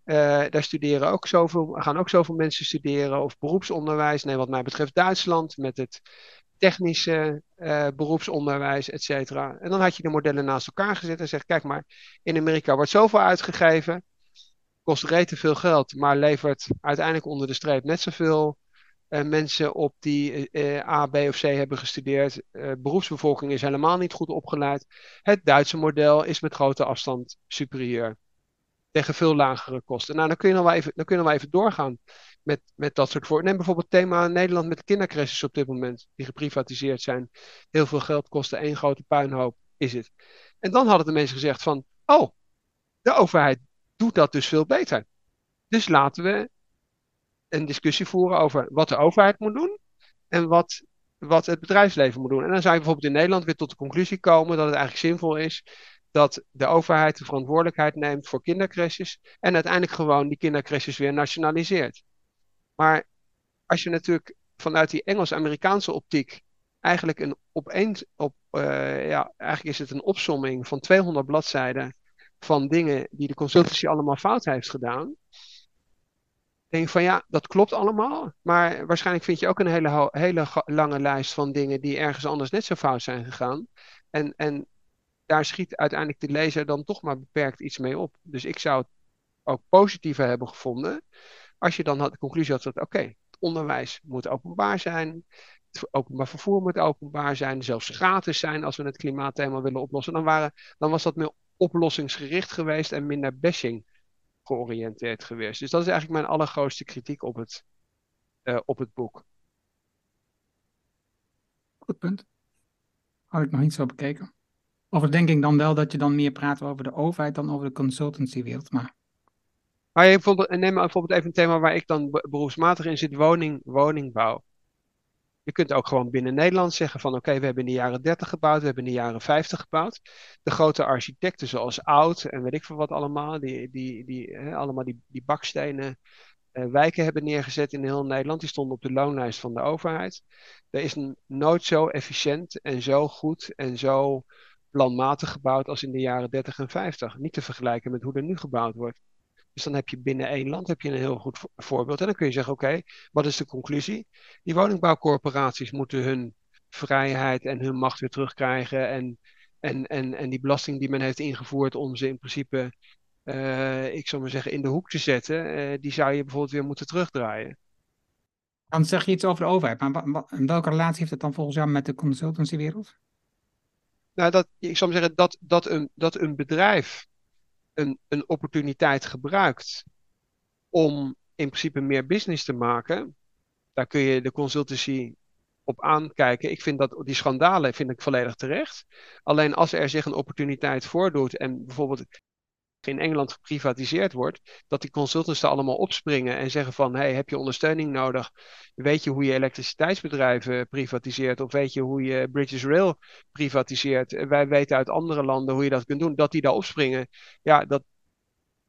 [SPEAKER 2] Uh, daar studeren ook zoveel, gaan ook zoveel mensen studeren. Of beroepsonderwijs. Nee, wat mij betreft Duitsland met het technische uh, beroepsonderwijs, et cetera. En dan had je de modellen naast elkaar gezet en zegt: kijk maar, in Amerika wordt zoveel uitgegeven. Kost rete veel geld, maar levert uiteindelijk onder de streep net zoveel uh, mensen op die A, B of C hebben gestudeerd. beroepsbevolking is helemaal niet goed opgeleid. Het Duitse model is met grote afstand superieur tegen veel lagere kosten. Nou, dan kun je nog wel even, dan even doorgaan met, met dat soort voor. Neem bijvoorbeeld het thema Nederland met kindercrashes op dit moment, die geprivatiseerd zijn. Heel veel geld kosten, één grote puinhoop is het. En dan hadden de mensen gezegd van, oh, de overheid doet dat dus veel beter. Dus laten we een discussie voeren over wat de overheid moet doen en wat, wat het bedrijfsleven moet doen. En dan zou je bijvoorbeeld in Nederland weer tot de conclusie komen dat het eigenlijk zinvol is dat de overheid de verantwoordelijkheid neemt voor kindercrashes en uiteindelijk gewoon die kindercrashes weer nationaliseert. Maar als je natuurlijk vanuit die Engels-Amerikaanse optiek eigenlijk een opeens op, uh, ja, eigenlijk is het een opsomming van 200 bladzijden van dingen die de consultancy allemaal fout heeft gedaan. Denk van ja, dat klopt allemaal. Maar waarschijnlijk vind je ook een hele, hele lange lijst van dingen die ergens anders net zo fout zijn gegaan. En, en daar schiet uiteindelijk de lezer dan toch maar beperkt iets mee op. Dus ik zou het ook positiever hebben gevonden als je dan had, de conclusie had dat, oké, het onderwijs moet openbaar zijn. het openbaar vervoer moet openbaar zijn, zelfs gratis zijn als we het klimaatthema willen oplossen. Dan, waren, dan was dat meer oplossingsgericht geweest en minder bashing georiënteerd geweest. Dus dat is eigenlijk mijn allergrootste kritiek op het, uh, op het boek.
[SPEAKER 1] Goed punt. Had ik nog niet zo bekeken. Of denk ik dan wel dat je dan meer praat over de overheid dan over de consultancywereld. Maar...
[SPEAKER 2] Neem bijvoorbeeld even een thema waar ik dan beroepsmatig in zit, woning, woningbouw. Je kunt ook gewoon binnen Nederland zeggen van oké, we hebben in de jaren 30 gebouwd, we hebben in de jaren 50 gebouwd. De grote architecten zoals Oud en weet ik veel wat allemaal, die, die, die, allemaal die, die bakstenen uh, wijken hebben neergezet in heel Nederland. Die stonden op de loonlijst van de overheid. Er is nooit zo efficiënt en zo goed en zo planmatig gebouwd als in de jaren 30 en 50. Niet te vergelijken met hoe er nu gebouwd wordt. Dus dan heb je binnen één land heb je een heel goed voorbeeld. En dan kun je zeggen, oké, wat is de conclusie? Die woningbouwcorporaties moeten hun vrijheid en hun macht weer terugkrijgen. En, en, en, en die belasting die men heeft ingevoerd om ze in principe, uh, ik zou maar zeggen, in de hoek te zetten, uh, die zou je bijvoorbeeld weer moeten terugdraaien.
[SPEAKER 1] Dan zeg je iets over de overheid, maar welke relatie heeft het dan volgens jou met de consultancywereld?
[SPEAKER 2] Nou, dat, ik zou zeggen dat, dat, een, dat een bedrijf een, een opportuniteit gebruikt om in principe meer business te maken, daar kun je de consultancy op aankijken. Ik vind dat die schandalen vind ik volledig terecht. Alleen als er zich een opportuniteit voordoet en bijvoorbeeld in Engeland geprivatiseerd wordt, dat die consultants er allemaal opspringen en zeggen van, hey, heb je ondersteuning nodig? Weet je hoe je elektriciteitsbedrijven privatiseert? Of weet je hoe je British Rail privatiseert? Wij weten uit andere landen hoe je dat kunt doen. Dat die daar opspringen, ja, dat,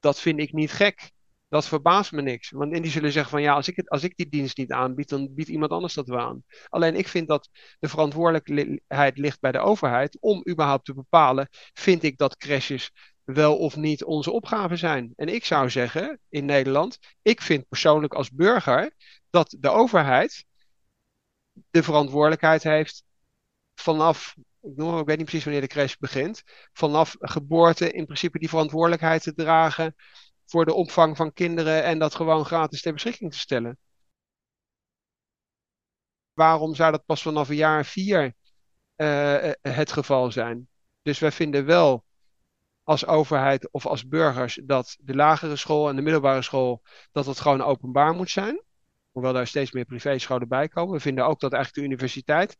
[SPEAKER 2] dat vind ik niet gek. Dat verbaast me niks. Want die zullen zeggen van ja, als ik, het, als ik die dienst niet aanbied, dan biedt iemand anders dat wel aan. Alleen ik vind dat de verantwoordelijkheid ligt bij de overheid om überhaupt te bepalen, vind ik dat crashes wel of niet onze opgave zijn. En ik zou zeggen, in Nederland, ik vind persoonlijk als burger dat de overheid de verantwoordelijkheid heeft vanaf, ik, weet niet precies wanneer de crash begint, vanaf geboorte in principe die verantwoordelijkheid te dragen voor de opvang van kinderen en dat gewoon gratis ter beschikking te stellen. Waarom zou dat pas vanaf een jaar vier uh, het geval zijn? Dus wij vinden wel als overheid of als burgers dat de lagere school en de middelbare school dat het gewoon openbaar moet zijn. Hoewel daar steeds meer privéscholen bij komen. We vinden ook dat eigenlijk de universiteit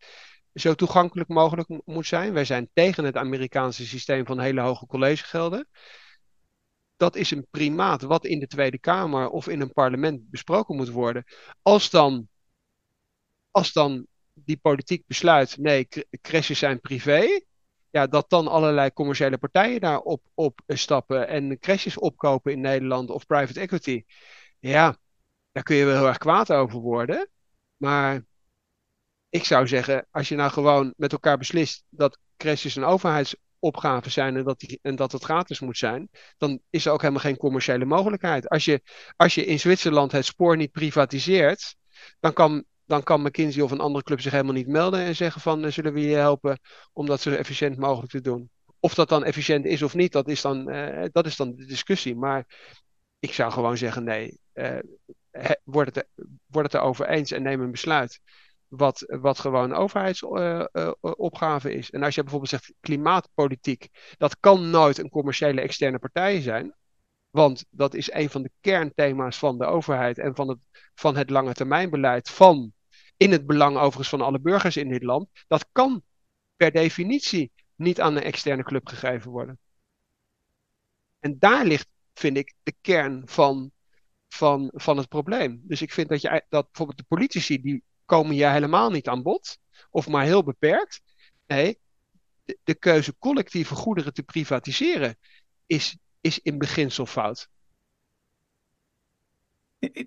[SPEAKER 2] zo toegankelijk mogelijk moet zijn. Wij zijn tegen het Amerikaanse systeem van hele hoge collegegelden. Dat is een primaat wat in de Tweede Kamer of in een parlement besproken moet worden. Als dan, als dan die politiek besluit, nee, crashes zijn privé, ja, dat dan allerlei commerciële partijen daarop op stappen en crashes opkopen in Nederland of private equity. Ja, daar kun je wel heel erg kwaad over worden. Maar ik zou zeggen, als je nou gewoon met elkaar beslist dat crashes een overheidsopgave zijn en dat, die, en dat het gratis moet zijn, dan is er ook helemaal geen commerciële mogelijkheid. Als je, als je in Zwitserland het spoor niet privatiseert, dan kan dan kan McKinsey of een andere club zich helemaal niet melden en zeggen van uh, zullen we je helpen om dat zo efficiënt mogelijk te doen. Of dat dan efficiënt is of niet, dat is dan, uh, dat is dan de discussie. Maar ik zou gewoon zeggen nee, uh, word, het, word het erover eens en neem een besluit wat, wat gewoon overheidsopgave is. En als je bijvoorbeeld zegt klimaatpolitiek, dat kan nooit een commerciële externe partij zijn. Want dat is een van de kernthema's van de overheid en van het, van het lange termijnbeleid van, in het belang overigens van alle burgers in dit land. Dat kan per definitie niet aan een externe club gegeven worden. En daar ligt, vind ik, de kern van, van, van het probleem. Dus ik vind dat, je, dat bijvoorbeeld de politici, die komen hier helemaal niet aan bod. Of maar heel beperkt. Nee, de, de keuze collectieve goederen te privatiseren is is in beginsel fout.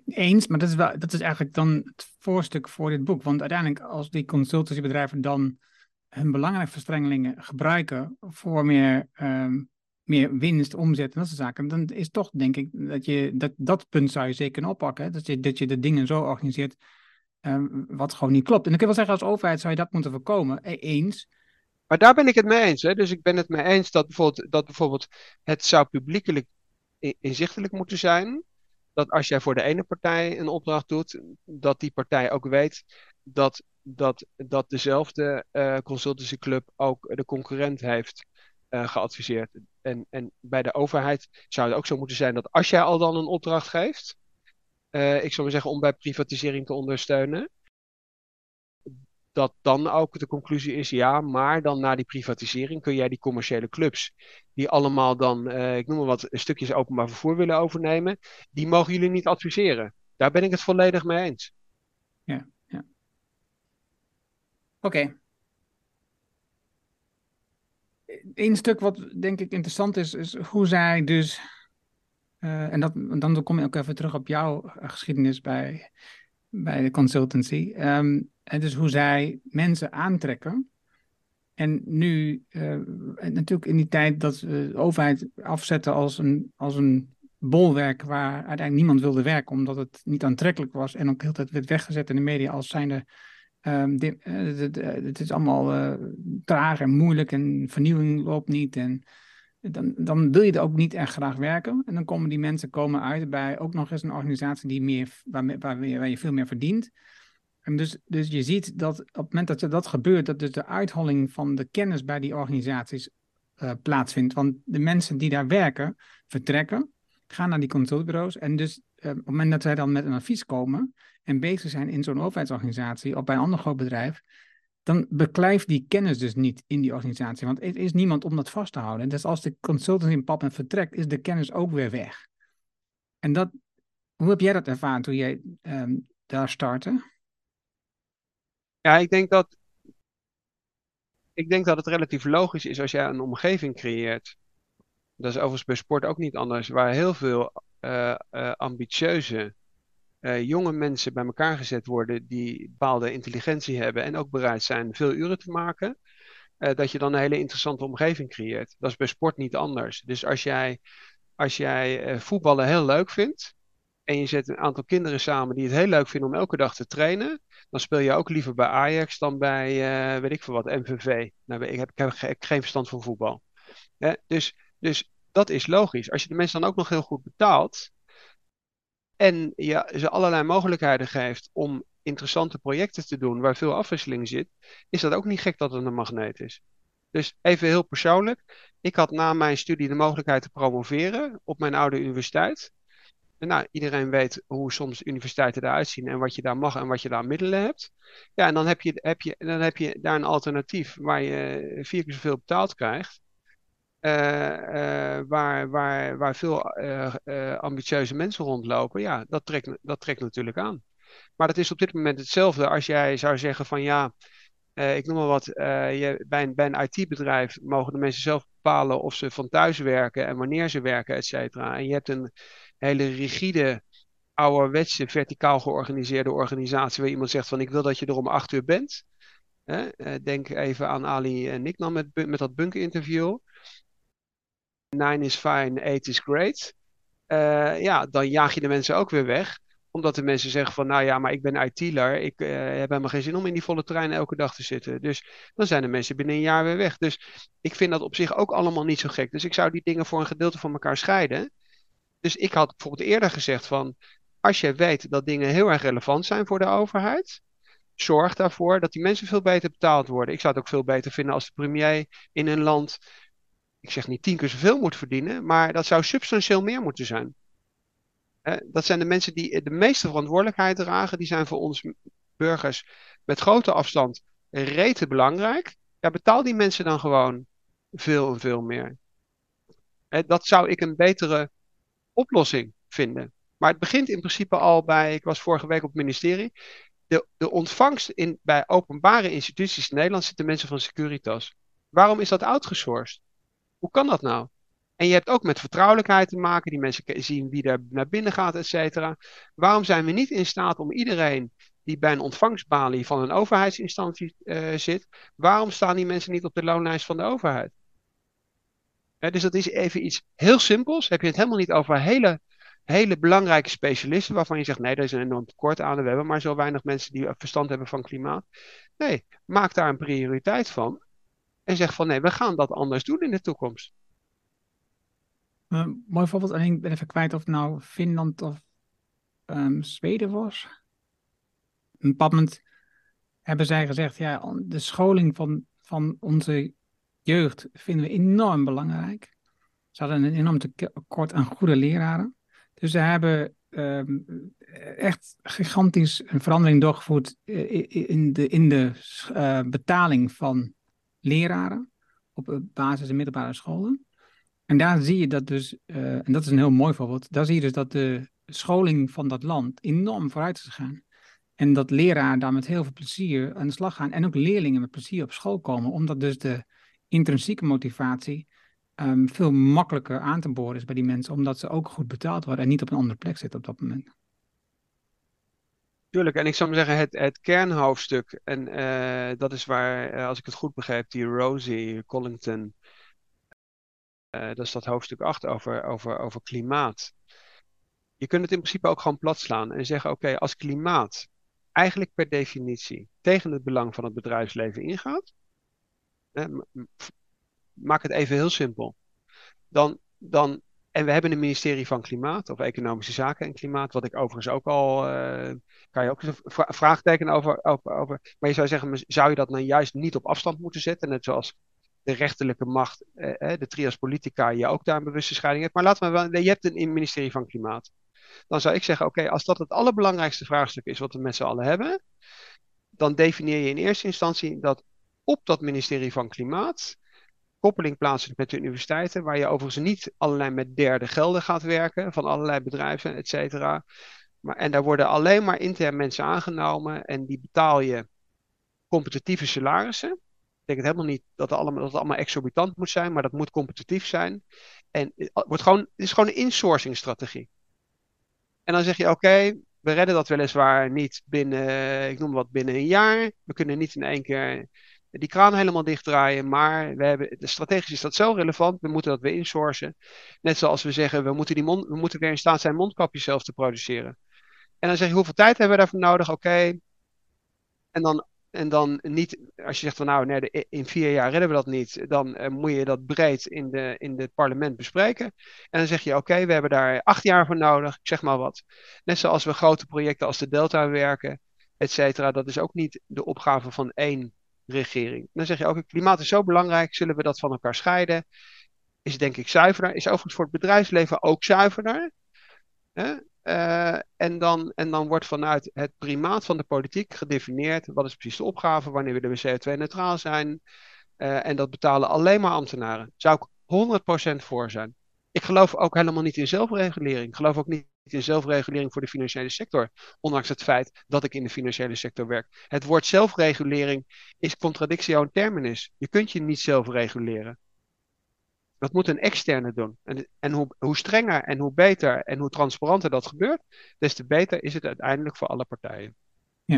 [SPEAKER 1] Eens, maar dat is, wel, dat is eigenlijk dan het voorstuk voor dit boek. Want uiteindelijk, als die consultancybedrijven dan hun belangrijke verstrengelingen gebruiken voor meer, um, meer winst, omzet en dat soort zaken, dan is toch, denk ik, dat je dat, dat punt zou je zeker kunnen oppakken. Dat, je, dat je de dingen zo organiseert um, wat gewoon niet klopt. En dan kun je wel zeggen, als overheid zou je dat moeten voorkomen. E-, eens.
[SPEAKER 2] Maar daar ben ik het mee eens. Hè? Dus ik ben het mee eens dat bijvoorbeeld, dat bijvoorbeeld het zou publiekelijk inzichtelijk moeten zijn. Dat als jij voor de ene partij een opdracht doet, dat die partij ook weet dat dat, dat dezelfde uh, consultancyclub ook de concurrent heeft uh, geadviseerd. En, en bij de overheid zou het ook zo moeten zijn dat als jij al dan een opdracht geeft, uh, ik zou maar zeggen om bij privatisering te ondersteunen, dat dan ook de conclusie is, ja, maar dan na die privatisering kun jij die commerciële clubs, die allemaal dan, uh, ik noem maar wat, stukjes openbaar vervoer willen overnemen, die mogen jullie niet adviseren. Daar ben ik het volledig mee eens.
[SPEAKER 1] Ja, ja. Oké. Okay. Eén stuk wat denk ik interessant is, is hoe zij dus, uh, en dat, dan kom ik ook even terug op jouw geschiedenis bij, bij de consultancy. Um, en dus hoe zij mensen aantrekken. En nu, uh, natuurlijk in die tijd dat we de overheid afzetten als een, als een bolwerk waar uiteindelijk niemand wilde werken, omdat het niet aantrekkelijk was en ook heel tijd werd weggezet in de media als zijnde. Um, het is allemaal traag en moeilijk en vernieuwing loopt niet. En dan, dan wil je er ook niet echt graag werken. En dan komen die mensen komen uit bij ook nog eens een organisatie die meer, waar, waar, waar je veel meer verdient. En dus, dus je ziet dat op het moment dat dat gebeurt, dat dus de uitholling van de kennis bij die organisaties uh, plaatsvindt. Want de mensen die daar werken, vertrekken, gaan naar die consultbureaus. En dus uh, op het moment dat zij dan met een advies komen en bezig zijn in zo'n overheidsorganisatie of bij een ander groot bedrijf, dan beklijft die kennis dus niet in die organisatie. Want er is niemand om dat vast te houden. Dus als de consultant in pap en vertrekt, is de kennis ook weer weg. En dat, hoe heb jij dat ervaren toen jij um, daar startte?
[SPEAKER 2] Ja, ik denk dat, ik denk dat het relatief logisch is als jij een omgeving creëert. Dat is overigens bij sport ook niet anders, waar heel veel uh, uh, ambitieuze uh, jonge mensen bij elkaar gezet worden die bepaalde intelligentie hebben en ook bereid zijn veel uren te maken, dat je dan een hele interessante omgeving creëert. Dat is bij sport niet anders. Dus als jij, als jij voetballen heel leuk vindt en je zet een aantal kinderen samen die het heel leuk vinden om elke dag te trainen, dan speel je ook liever bij Ajax dan bij, uh, weet ik veel wat, MVV. Nou, ik, heb, ik heb geen verstand van voetbal. dus, dus dat is logisch. Als je de mensen dan ook nog heel goed betaalt en je ze allerlei mogelijkheden geeft om interessante projecten te doen waar veel afwisseling zit, is dat ook niet gek dat het een magneet is. Dus even heel persoonlijk. Ik had na mijn studie de mogelijkheid te promoveren op mijn oude universiteit. Nou, iedereen weet hoe soms universiteiten eruit zien en wat je daar mag en wat je daar middelen hebt. Ja, en dan heb je, heb je, dan heb je daar een alternatief waar je vier keer zoveel betaald krijgt. Uh, uh, waar, waar, waar veel uh, ambitieuze mensen rondlopen. Ja, dat trekt, dat trekt natuurlijk aan. Maar dat is op dit moment hetzelfde als jij zou zeggen van ja, ik noem maar wat, je, bij een, bij een IT-bedrijf mogen de mensen zelf bepalen of ze van thuis werken en wanneer ze werken, et cetera. En je hebt een hele rigide, ouderwetse, verticaal georganiseerde organisatie waar iemand zegt van ik wil dat je er om acht uur bent. Hè? Denk even aan Ali en Nick dan met, met dat bunker-interview. Nine is fine, eight is great. Uh, ja, dan jaag je de mensen ook weer weg omdat de mensen zeggen van, nou ja, maar ik ben IT'ler. Ik uh, heb helemaal geen zin om in die volle trein elke dag te zitten. Dus dan zijn de mensen binnen een jaar weer weg. Dus ik vind dat op zich ook allemaal niet zo gek. Dus ik zou die dingen voor een gedeelte van elkaar scheiden. Dus ik had bijvoorbeeld eerder gezegd van, als je weet dat dingen heel erg relevant zijn voor de overheid, zorg daarvoor dat die mensen veel beter betaald worden. Ik zou het ook veel beter vinden als de premier in een land, ik zeg niet tien keer zoveel moet verdienen, maar dat zou substantieel meer moeten zijn. dat zijn de mensen die de meeste verantwoordelijkheid dragen. Die zijn voor ons burgers met grote afstand rete belangrijk. Ja, betaal die mensen dan gewoon veel en veel meer. dat zou ik een betere oplossing vinden. Maar het begint in principe al bij, ik was vorige week op het ministerie, de, de ontvangst in, bij openbare instituties in Nederland zitten mensen van Securitas. Waarom is dat outgesourced? Hoe kan dat nou? En je hebt ook met vertrouwelijkheid te maken, die mensen zien wie er naar binnen gaat, et cetera. Waarom zijn we niet in staat om iedereen die bij een ontvangstbalie van een overheidsinstantie uh, zit, waarom staan die mensen niet op de loonlijst van de overheid? Dus dat is even iets heel simpels. Heb je het helemaal niet over hele, hele belangrijke specialisten waarvan je zegt: nee, er is een enorm tekort aan. We hebben maar zo weinig mensen die verstand hebben van klimaat. Nee, maak daar een prioriteit van. En zeg van nee, we gaan dat anders doen in de toekomst.
[SPEAKER 1] Uh, mooi voorbeeld, en ik ben even kwijt of het nou Finland of um, Zweden was. Een bepaald moment hebben zij gezegd, ja, de scholing van, van onze jeugd vinden we enorm belangrijk. Ze hadden een enorm tekort aan goede leraren. Dus ze hebben um, echt gigantisch een verandering doorgevoerd in de, in de uh, betaling van leraren op basis- en middelbare scholen. En daar zie je dat dus, en dat is een heel mooi voorbeeld, daar zie je dus dat de scholing van dat land enorm vooruit is gegaan. En dat leraren daar met heel veel plezier aan de slag gaan en ook leerlingen met plezier op school komen, omdat dus de intrinsieke motivatie um, veel makkelijker aan te boren is bij die mensen, omdat ze ook goed betaald worden en niet op een andere plek zitten op dat moment.
[SPEAKER 2] Tuurlijk, en ik zou maar zeggen, het, het kernhoofdstuk, en uh, dat is waar, uh, als ik het goed begrijp, die Rosie Collington, uh, dat is dat hoofdstuk 8 over, over, over klimaat. Je kunt het in principe ook gewoon plat slaan en zeggen, oké, als klimaat eigenlijk per definitie tegen het belang van het bedrijfsleven ingaat, maak het even heel simpel. Dan, dan, en we hebben een ministerie van Klimaat, of Economische Zaken en Klimaat, wat ik overigens ook al, uh, kan je ook een vraagteken over, over, over. Maar je zou zeggen, zou je dat nou juist niet op afstand moeten zetten? Net zoals de rechterlijke macht, eh, de trias politica, je ook daar een bewuste scheiding hebt. Maar laten we wel, je hebt een ministerie van Klimaat. Dan zou ik zeggen, oké, als dat het allerbelangrijkste vraagstuk is wat we met z'n allen hebben, dan definieer je in eerste instantie dat op dat ministerie van Klimaat koppeling plaatsen met de universiteiten, waar je overigens niet allerlei met derde gelden gaat werken, van allerlei bedrijven, et cetera. Maar, en daar worden alleen maar intern mensen aangenomen en die betaal je competitieve salarissen. Ik denk het helemaal niet dat het allemaal, dat het allemaal exorbitant moet zijn, maar dat moet competitief zijn. En het, wordt gewoon, is gewoon een insourcing strategie. En dan zeg je, oké, we redden dat weliswaar niet binnen, ik noem wat, binnen een jaar. We kunnen niet in één keer die kraan helemaal dichtdraaien. Maar we hebben, strategisch is dat zo relevant. We moeten dat weer insourcen. Net zoals we zeggen, we moeten, die we moeten weer in staat zijn mondkapjes zelf te produceren. En dan zeg je, hoeveel tijd hebben we daarvoor nodig? Oké. En dan en dan niet, als je zegt van nou, nee, in vier jaar redden we dat niet, dan uh, moet je dat breed in, de, in het parlement bespreken. En dan zeg je oké, we hebben daar acht jaar voor nodig, ik zeg maar wat. Net zoals we grote projecten als de Delta werken, et cetera, dat is ook niet de opgave van één regering. Dan zeg je ook, klimaat is zo belangrijk, zullen we dat van elkaar scheiden? Is denk ik zuiverder, is overigens voor het bedrijfsleven ook zuiverder. Hè? Uh, en, dan, en dan wordt vanuit het primaat van de politiek gedefinieerd wat is precies de opgave, wanneer willen we CO2-neutraal zijn. Uh, en dat betalen alleen maar ambtenaren. Zou ik 100% voor zijn. Ik geloof ook helemaal niet in zelfregulering. Ik geloof ook niet in zelfregulering voor de financiële sector. Ondanks het feit dat ik in de financiële sector werk. Het woord zelfregulering is contradictio in terminus. Je kunt je niet zelf reguleren. Dat moet een externe doen. En, en hoe, hoe, strenger en hoe beter en hoe transparanter dat gebeurt, des te beter is het uiteindelijk voor alle partijen.
[SPEAKER 1] Ja.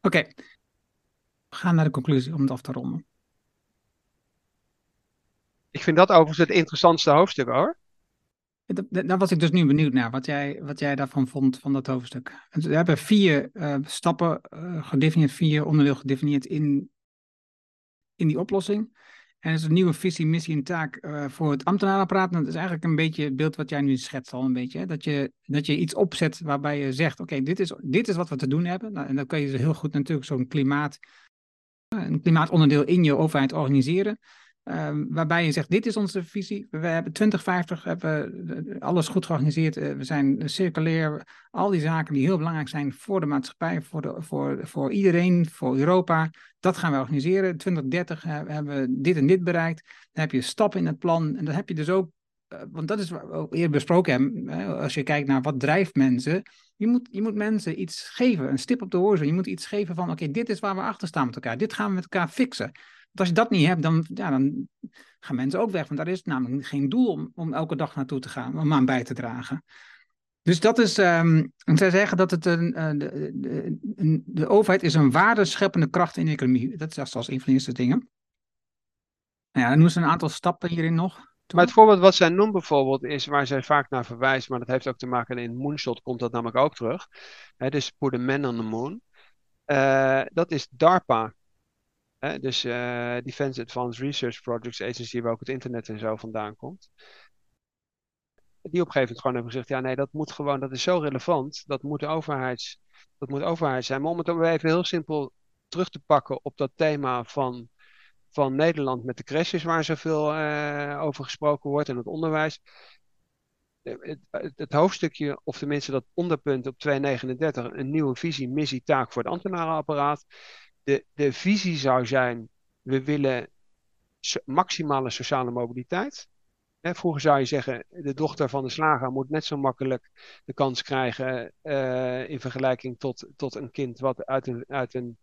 [SPEAKER 1] Oké. Okay. We gaan naar de conclusie om het af te ronden.
[SPEAKER 2] Ik vind dat overigens het interessantste hoofdstuk hoor.
[SPEAKER 1] Daar was ik dus nu benieuwd naar, wat jij, wat jij daarvan vond, van dat hoofdstuk. We hebben vier uh, stappen uh, gedefinieerd, vier onderdelen gedefinieerd in, in die oplossing. En het is een nieuwe visie, missie en taak uh, voor het ambtenarenapparaat. dat is eigenlijk een beetje het beeld wat jij nu schetst al een beetje. Hè? Dat, je, dat je iets opzet waarbij je zegt, oké, dit, is, dit is wat we te doen hebben. Nou, en dan kun je heel goed natuurlijk zo'n klimaat, een klimaatonderdeel in je overheid organiseren. Um, waarbij je zegt, dit is onze visie. We hebben 2050, hebben alles goed georganiseerd. Uh, we zijn circulair. Al die zaken die heel belangrijk zijn voor de maatschappij, voor, de, voor, voor iedereen, voor Europa. Dat gaan we organiseren. 2030 uh, hebben we dit en dit bereikt. Dan heb je stappen in het plan. En dan heb je dus ook, want dat is wat we eerder besproken hebben. als je kijkt naar wat drijft mensen. Je moet, je moet mensen iets geven, een stip op de horizon. Je moet iets geven van, oké, dit is waar we achter staan met elkaar. Dit gaan we met elkaar fixen als je dat niet hebt, dan, ja, dan gaan mensen ook weg. Want daar is namelijk geen doel om, om elke dag naartoe te gaan, om aan bij te dragen. Dus dat is, um, zij zeggen dat het een, uh, de, de, de, overheid is een waardescheppende kracht in de economie. Dat is als een van de eerste dingen. Nou ja, noemen ze een aantal stappen hierin nog.
[SPEAKER 2] Maar het voorbeeld wat zij noemt bijvoorbeeld is waar zij vaak naar verwijst, maar dat heeft ook te maken in Moonshot komt dat namelijk ook terug. Hè, dus Put the Man on the Moon. Uh, dat is DARPA. Hè? Dus uh, Defense Advanced Research Projects Agency, waar ook het internet en zo vandaan komt. Die op een gegeven moment gewoon hebben gezegd, ja nee, dat moet gewoon, dat is zo relevant, dat moet overheids, dat moet overheid zijn. Maar om het even heel simpel terug te pakken op dat thema van, van Nederland met de crashes, waar zoveel uh, over gesproken wordt en het onderwijs. Het, het, het, hoofdstukje, of tenminste dat onderpunt op 239, een nieuwe visie, missie, taak voor het ambtenarenapparaat. De, de visie zou zijn, we willen maximale sociale mobiliteit. vroeger zou je zeggen, de dochter van de slager moet net zo makkelijk de kans krijgen uh, in vergelijking tot, tot een kind wat uit een, uit een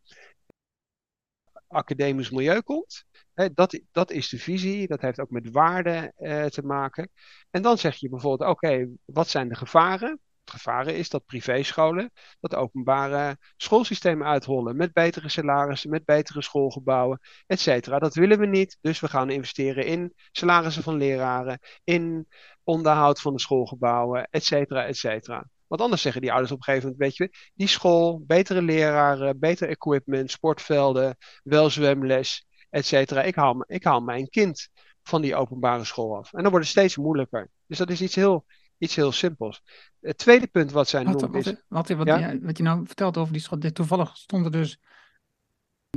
[SPEAKER 2] academisch milieu komt. dat, dat is de visie, dat heeft ook met waarden uh, te maken. En dan zeg je bijvoorbeeld, oké, wat zijn de gevaren? Het gevaren is dat privéscholen dat openbare schoolsysteem uitrollen met betere salarissen, met betere schoolgebouwen, et cetera. Dat willen we niet, dus we gaan investeren in salarissen van leraren, in onderhoud van de schoolgebouwen, et cetera, et cetera. Want anders zeggen die ouders op een gegeven moment, weet je, die school, betere leraren, beter equipment, sportvelden, wel zwemles, et cetera. Ik haal, ik haal mijn kind van die openbare school af. En dan wordt het steeds moeilijker. Dus dat is iets heel, iets heel simpels. Het tweede punt wat zij
[SPEAKER 1] wat,
[SPEAKER 2] noemt
[SPEAKER 1] wat,
[SPEAKER 2] is...
[SPEAKER 1] Wat, wat, ja? wat, je nou vertelt over die school, toevallig stond er dus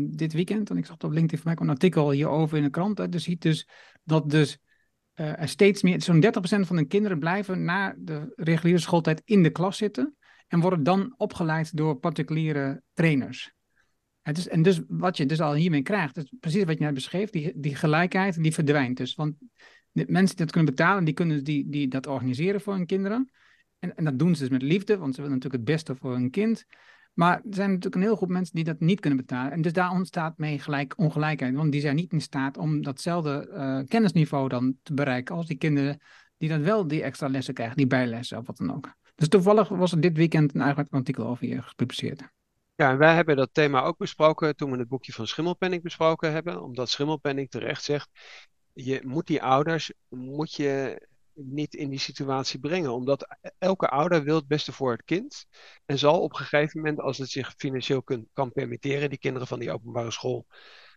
[SPEAKER 1] dit weekend, en ik zag op LinkedIn van mij een artikel hierover in de krant, dus ziet dus dat dus uh, er steeds meer, zo'n 30% van de kinderen blijven na de reguliere schooltijd in de klas zitten en worden dan opgeleid door particuliere trainers. Het is, en dus wat je dus al hiermee krijgt, is precies wat je net beschreef, die, die gelijkheid, die verdwijnt dus. Want mensen die dat kunnen betalen, die kunnen die, die dat organiseren voor hun kinderen. En, en dat doen ze dus met liefde, want ze willen natuurlijk het beste voor hun kind. Maar er zijn natuurlijk een heel groep mensen die dat niet kunnen betalen. En dus daar ontstaat mee gelijk ongelijkheid. Want die zijn niet in staat om datzelfde uh, kennisniveau dan te bereiken als die kinderen die dan wel die extra lessen krijgen, die bijlessen of wat dan ook. Dus toevallig was er dit weekend een eigen artikel over hier gepubliceerd.
[SPEAKER 2] Ja, en wij hebben dat thema ook besproken toen we het boekje van Schimmelpenning besproken hebben. Omdat Schimmelpenning terecht zegt, je moet die ouders, moet je niet in die situatie brengen. Omdat elke ouder wil het beste voor het kind. En zal op een gegeven moment, als het zich financieel kan permitteren, die kinderen van die openbare school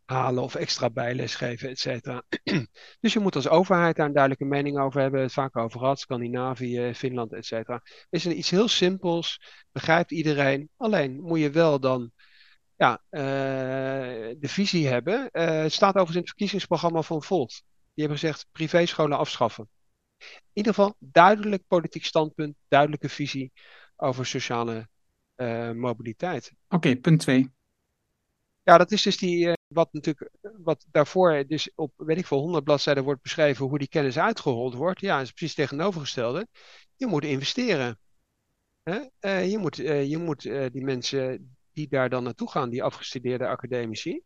[SPEAKER 2] halen of extra bijles geven, et cetera. dus je moet als overheid daar een duidelijke mening over hebben. Het vaak over Scandinavië, Finland, et cetera. Is een, iets heel simpels, begrijpt iedereen. Alleen moet je wel dan ja, uh, de visie hebben. Uh, het staat overigens in het verkiezingsprogramma van Volt. Die hebben gezegd privéscholen afschaffen. In ieder geval duidelijk politiek standpunt, duidelijke visie over sociale uh, mobiliteit.
[SPEAKER 1] Oké, okay, punt 2.
[SPEAKER 2] Ja, dat is dus die, uh, wat natuurlijk, wat daarvoor dus op, weet ik veel, 100 bladzijden wordt beschreven hoe die kennis uitgerold wordt. Ja, dat is precies tegenovergestelde. Je moet investeren. Hè? Uh, je moet, je moet die mensen die daar dan naartoe gaan, die afgestudeerde academici,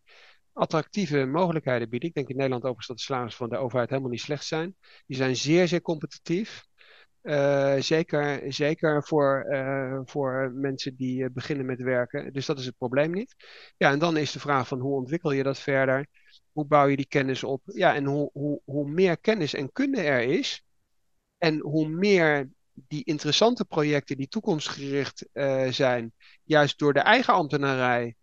[SPEAKER 2] attractieve mogelijkheden bieden. Ik denk in Nederland overigens dat de salarissen van de overheid helemaal niet slecht zijn. Die zijn zeer, zeer competitief. Uh, zeker zeker voor, uh, voor mensen die uh, beginnen met werken. Dus dat is het probleem niet. Ja, en dan is de vraag van hoe ontwikkel je dat verder? Hoe bouw je die kennis op? Ja, en hoe, hoe, hoe meer kennis en kunde er is, en hoe meer die interessante projecten die toekomstgericht zijn, juist door de eigen ambtenarij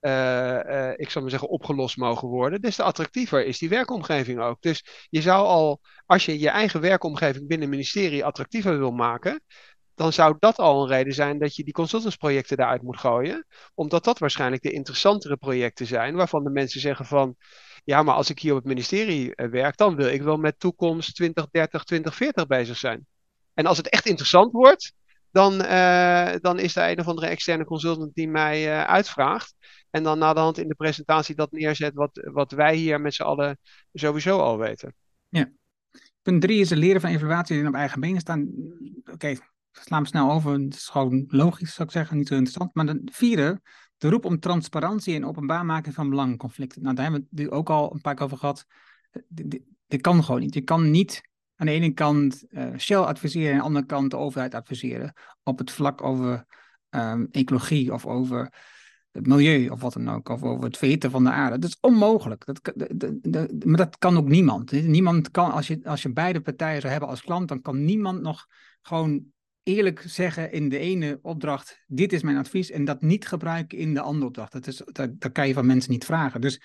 [SPEAKER 2] uh, ik zou maar zeggen, opgelost mogen worden, des te attractiever is die werkomgeving ook. Dus je zou al, als je je eigen werkomgeving binnen het ministerie attractiever wil maken, dan zou dat al een reden zijn dat je die consultantsprojecten eruit moet gooien. Omdat dat waarschijnlijk de interessantere projecten zijn, waarvan de mensen zeggen van, ja, maar als ik hier op het ministerie werk, dan wil ik wel met toekomst 2030, 2040 bezig zijn. En als het echt interessant wordt, dan, uh, dan is er een of andere externe consultant die mij uh, uitvraagt. En dan na de hand in de presentatie dat neerzet wat, wat wij hier met z'n allen sowieso al weten.
[SPEAKER 1] Ja. Punt drie is het leren van evaluatie die op eigen benen staan. Oké, okay, slaan we snel over. Het is gewoon logisch, zou ik zeggen. Niet zo interessant. Maar de vierde, de roep om transparantie en openbaarmaking van belangenconflicten. Nou, daar hebben we het ook al een paar keer over gehad. Dit kan gewoon niet. Je kan niet aan de ene kant uh, Shell adviseren en aan de andere kant de overheid adviseren op het vlak over um, ecologie of over het milieu of wat dan ook, of over het verhitten van de aarde. Dat is onmogelijk. Dat, maar dat kan ook niemand. Niemand kan, als je, als je beide partijen zou hebben als klant, dan kan niemand nog gewoon eerlijk zeggen in de ene opdracht, dit is mijn advies, en dat niet gebruiken in de andere opdracht. Dat, is, dat, dat kan je van mensen niet vragen. Dus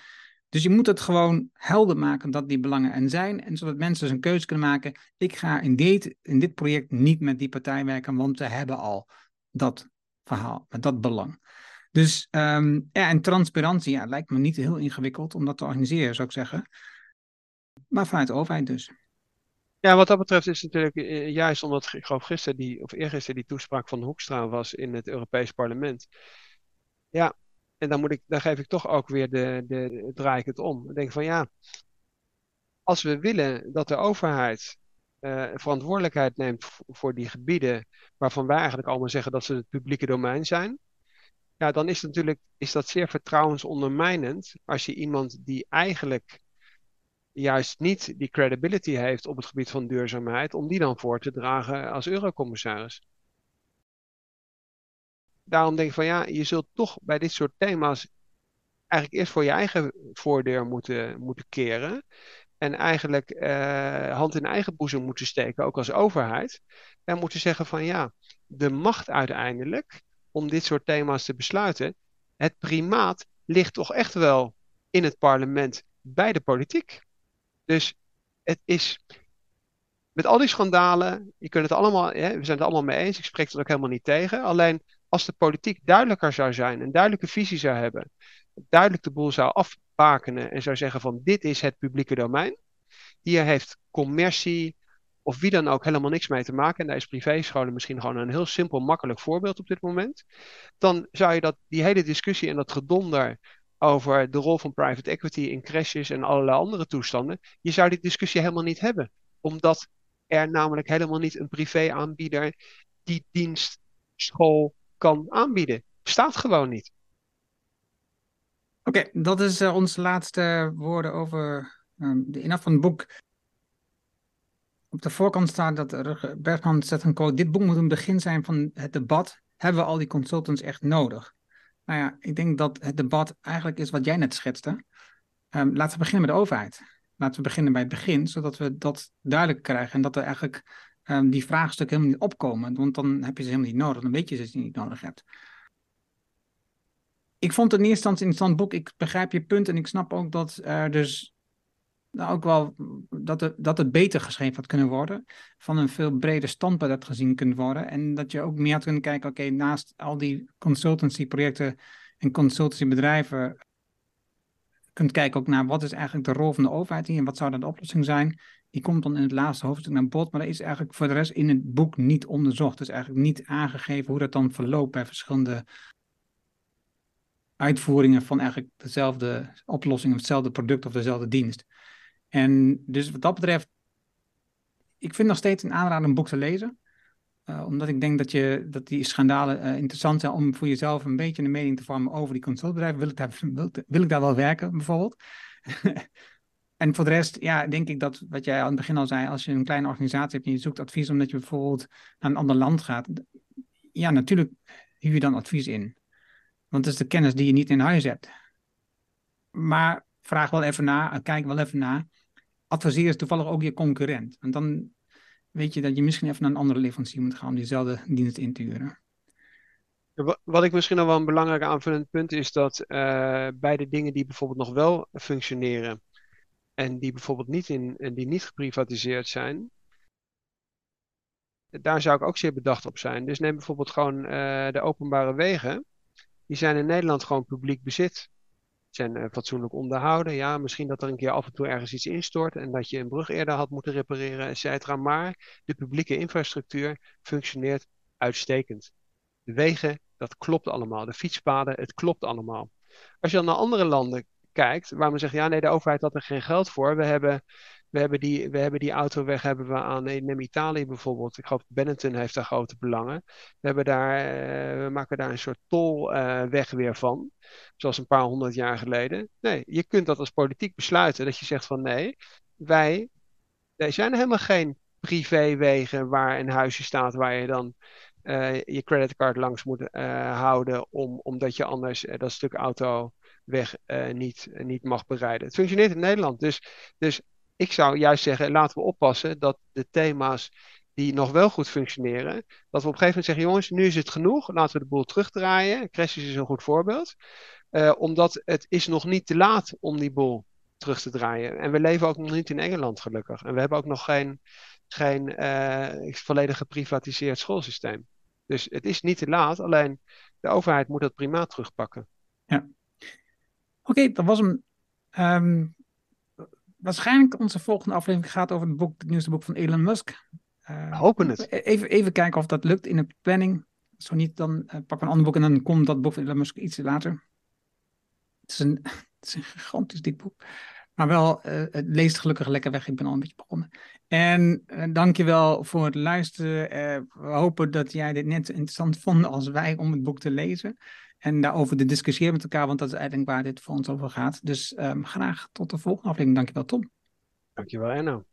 [SPEAKER 1] dus je moet het gewoon helder maken dat die belangen er zijn. En zodat mensen een keuze kunnen maken. Ik ga in dit, in dit project niet met die partij werken, want ze hebben al dat verhaal, met dat belang. Dus ehm, ja, en transparantie lijkt me niet heel ingewikkeld om dat te organiseren, zou ik zeggen. Maar vanuit de overheid dus.
[SPEAKER 2] Ja, wat dat betreft is natuurlijk eh, juist omdat ik geloof gisteren die, of eergisteren die toespraak van Hoekstra was in het Europees Parlement. Ja, en dan, moet ik, dan geef ik toch ook weer de, de, draai ik het om. Ik denk van ja, als we willen dat de overheid uh, verantwoordelijkheid neemt voor die gebieden waarvan wij eigenlijk allemaal zeggen dat ze het publieke domein zijn, ja, dan is, natuurlijk, is dat zeer vertrouwensondermijnend als je iemand die eigenlijk juist niet die credibility heeft op het gebied van duurzaamheid, om die dan voor te dragen als eurocommissaris. Daarom denk ik van ja, je zult toch bij dit soort thema's eigenlijk eerst voor je eigen voordeur moeten, moeten keren. En eigenlijk eh, hand in eigen boezem moeten steken, ook als overheid. En moeten zeggen van ja, de macht uiteindelijk om dit soort thema's te besluiten, het primaat ligt toch echt wel in het parlement bij de politiek. Dus het is met al die schandalen, je kunt het allemaal, hè, we zijn het allemaal mee eens, ik spreek het ook helemaal niet tegen. Alleen als de politiek duidelijker zou zijn, een duidelijke visie zou hebben, duidelijk de boel zou afbakenen en zou zeggen van dit is het publieke domein. Hier heeft commercie of wie dan ook helemaal niks mee te maken. En daar is privéscholen misschien gewoon een heel simpel, makkelijk voorbeeld op dit moment. Dan zou je dat, die hele discussie en dat gedonder over de rol van private equity in crashes en allerlei andere toestanden. Je zou die discussie helemaal niet hebben. Omdat er namelijk helemaal niet een privé-aanbieder die dienst, school kan aanbieden. Staat gewoon niet.
[SPEAKER 1] Oké, dat is uh, onze laatste woorden over uh, de inhoud van het boek. Op de voorkant staat dat Bergman zet een quote. Dit boek moet een begin zijn van het debat. Hebben we al die consultants echt nodig? Nou ja, ik denk dat het debat eigenlijk is wat jij net schetste. Um, laten we beginnen met de overheid. Laten we beginnen bij het begin, zodat we dat duidelijk krijgen. En dat er eigenlijk um, die vraagstukken helemaal niet opkomen. Want dan heb je ze helemaal niet nodig. Dan weet je ze niet nodig hebt. Ik vond het in eerste instantie boek. Ik begrijp je punt en ik snap ook dat er dus nou, ook wel dat het, dat het beter geschreven had kunnen worden. Van een veel breder standpunt dat gezien kunt worden. En dat je ook meer had kunnen kijken, oké, naast al die consultancy-projecten en consultancybedrijven, kunt kijken ook naar wat is eigenlijk de rol van de overheid hier en wat zou dan de oplossing zijn. Die komt dan in het laatste hoofdstuk naar bod, maar dat is eigenlijk voor de rest in het boek niet onderzocht. Dus eigenlijk niet aangegeven hoe dat dan verloopt bij verschillende uitvoeringen van eigenlijk dezelfde oplossing of hetzelfde product of dezelfde dienst. En dus wat dat betreft, ik vind nog steeds een aanrader een boek te lezen. Uh, omdat ik denk dat, je, dat die schandalen uh, interessant zijn om voor jezelf een beetje een mening te vormen over die consultbedrijven. Wil ik daar, wil, ik daar wel werken, bijvoorbeeld? en voor de rest, ja, denk ik dat wat jij aan het begin al zei, als je een kleine organisatie hebt en je zoekt advies omdat je bijvoorbeeld naar een ander land gaat. Ja, natuurlijk huur je dan advies in. Want het is de kennis die je niet in huis hebt. Maar vraag wel even na, kijk wel even na adviseer is toevallig ook je concurrent. En dan weet je dat je misschien even naar een andere leverancier moet gaan om diezelfde dienst in te huren.
[SPEAKER 2] Wat ik misschien nog wel een belangrijk aanvullend punt is dat uh, bij de dingen die bijvoorbeeld nog wel functioneren en die bijvoorbeeld niet, in, die niet geprivatiseerd zijn, daar zou ik ook zeer bedacht op zijn. Dus neem bijvoorbeeld gewoon uh, de openbare wegen. Die zijn in Nederland gewoon publiek bezit zijn uh, fatsoenlijk onderhouden. Ja, misschien dat er een keer af en toe ergens iets instort en dat je een brug eerder had moeten repareren, et cetera. Maar de publieke infrastructuur functioneert uitstekend. De wegen, dat klopt allemaal. De fietspaden, het klopt allemaal. Als je dan naar andere landen kijkt, waar men zegt, ja nee, de overheid had er geen geld voor. We hebben we hebben die, we hebben die autoweg hebben we aan, in Italië bijvoorbeeld. Ik geloof Benetton heeft daar grote belangen. We, hebben daar, uh, we maken daar een soort tolweg uh, weer van. Zoals een paar honderd jaar geleden. Nee, je kunt dat als politiek besluiten. Dat je zegt van nee, wij, wij zijn helemaal geen privéwegen waar een huisje staat waar je dan uh, je creditcard langs moet houden, om, omdat je anders dat stuk autoweg niet, niet mag bereiden. Het functioneert in Nederland. Dus, dus ik zou juist zeggen, laten we oppassen dat de thema's die nog wel goed functioneren, dat we op een gegeven moment zeggen, jongens, nu is het genoeg, laten we de boel terugdraaien. Crashes is een goed voorbeeld. Uh, omdat het is nog niet te laat om die boel terug te draaien. En we leven ook nog niet in Engeland, gelukkig. En we hebben ook nog geen, geen uh, volledig geprivatiseerd schoolsysteem. Dus het is niet te laat, alleen de overheid moet dat prima terugpakken.
[SPEAKER 1] Ja. Oké, dat was hem. Ehm, waarschijnlijk onze volgende aflevering gaat over het, boek, het nieuwste boek van Elon Musk.
[SPEAKER 2] Uh, hopen het.
[SPEAKER 1] E-, even, even kijken of dat lukt in de planning. Zo niet, dan uh, pak een ander boek en dan komt dat boek van Elon Musk iets later. Het is een, het is een gigantisch dik boek. Maar wel, uh, het leest gelukkig lekker weg. Ik ben al een beetje begonnen. En uh, dankjewel voor het luisteren. Uh, we hopen dat jij dit net zo interessant vond als wij om het boek te lezen. En daarover te discussiëren met elkaar, want dat is eigenlijk waar dit voor ons over gaat. Dus um, graag tot de volgende aflevering. Dankjewel, Tom.
[SPEAKER 2] Dankjewel, Enno.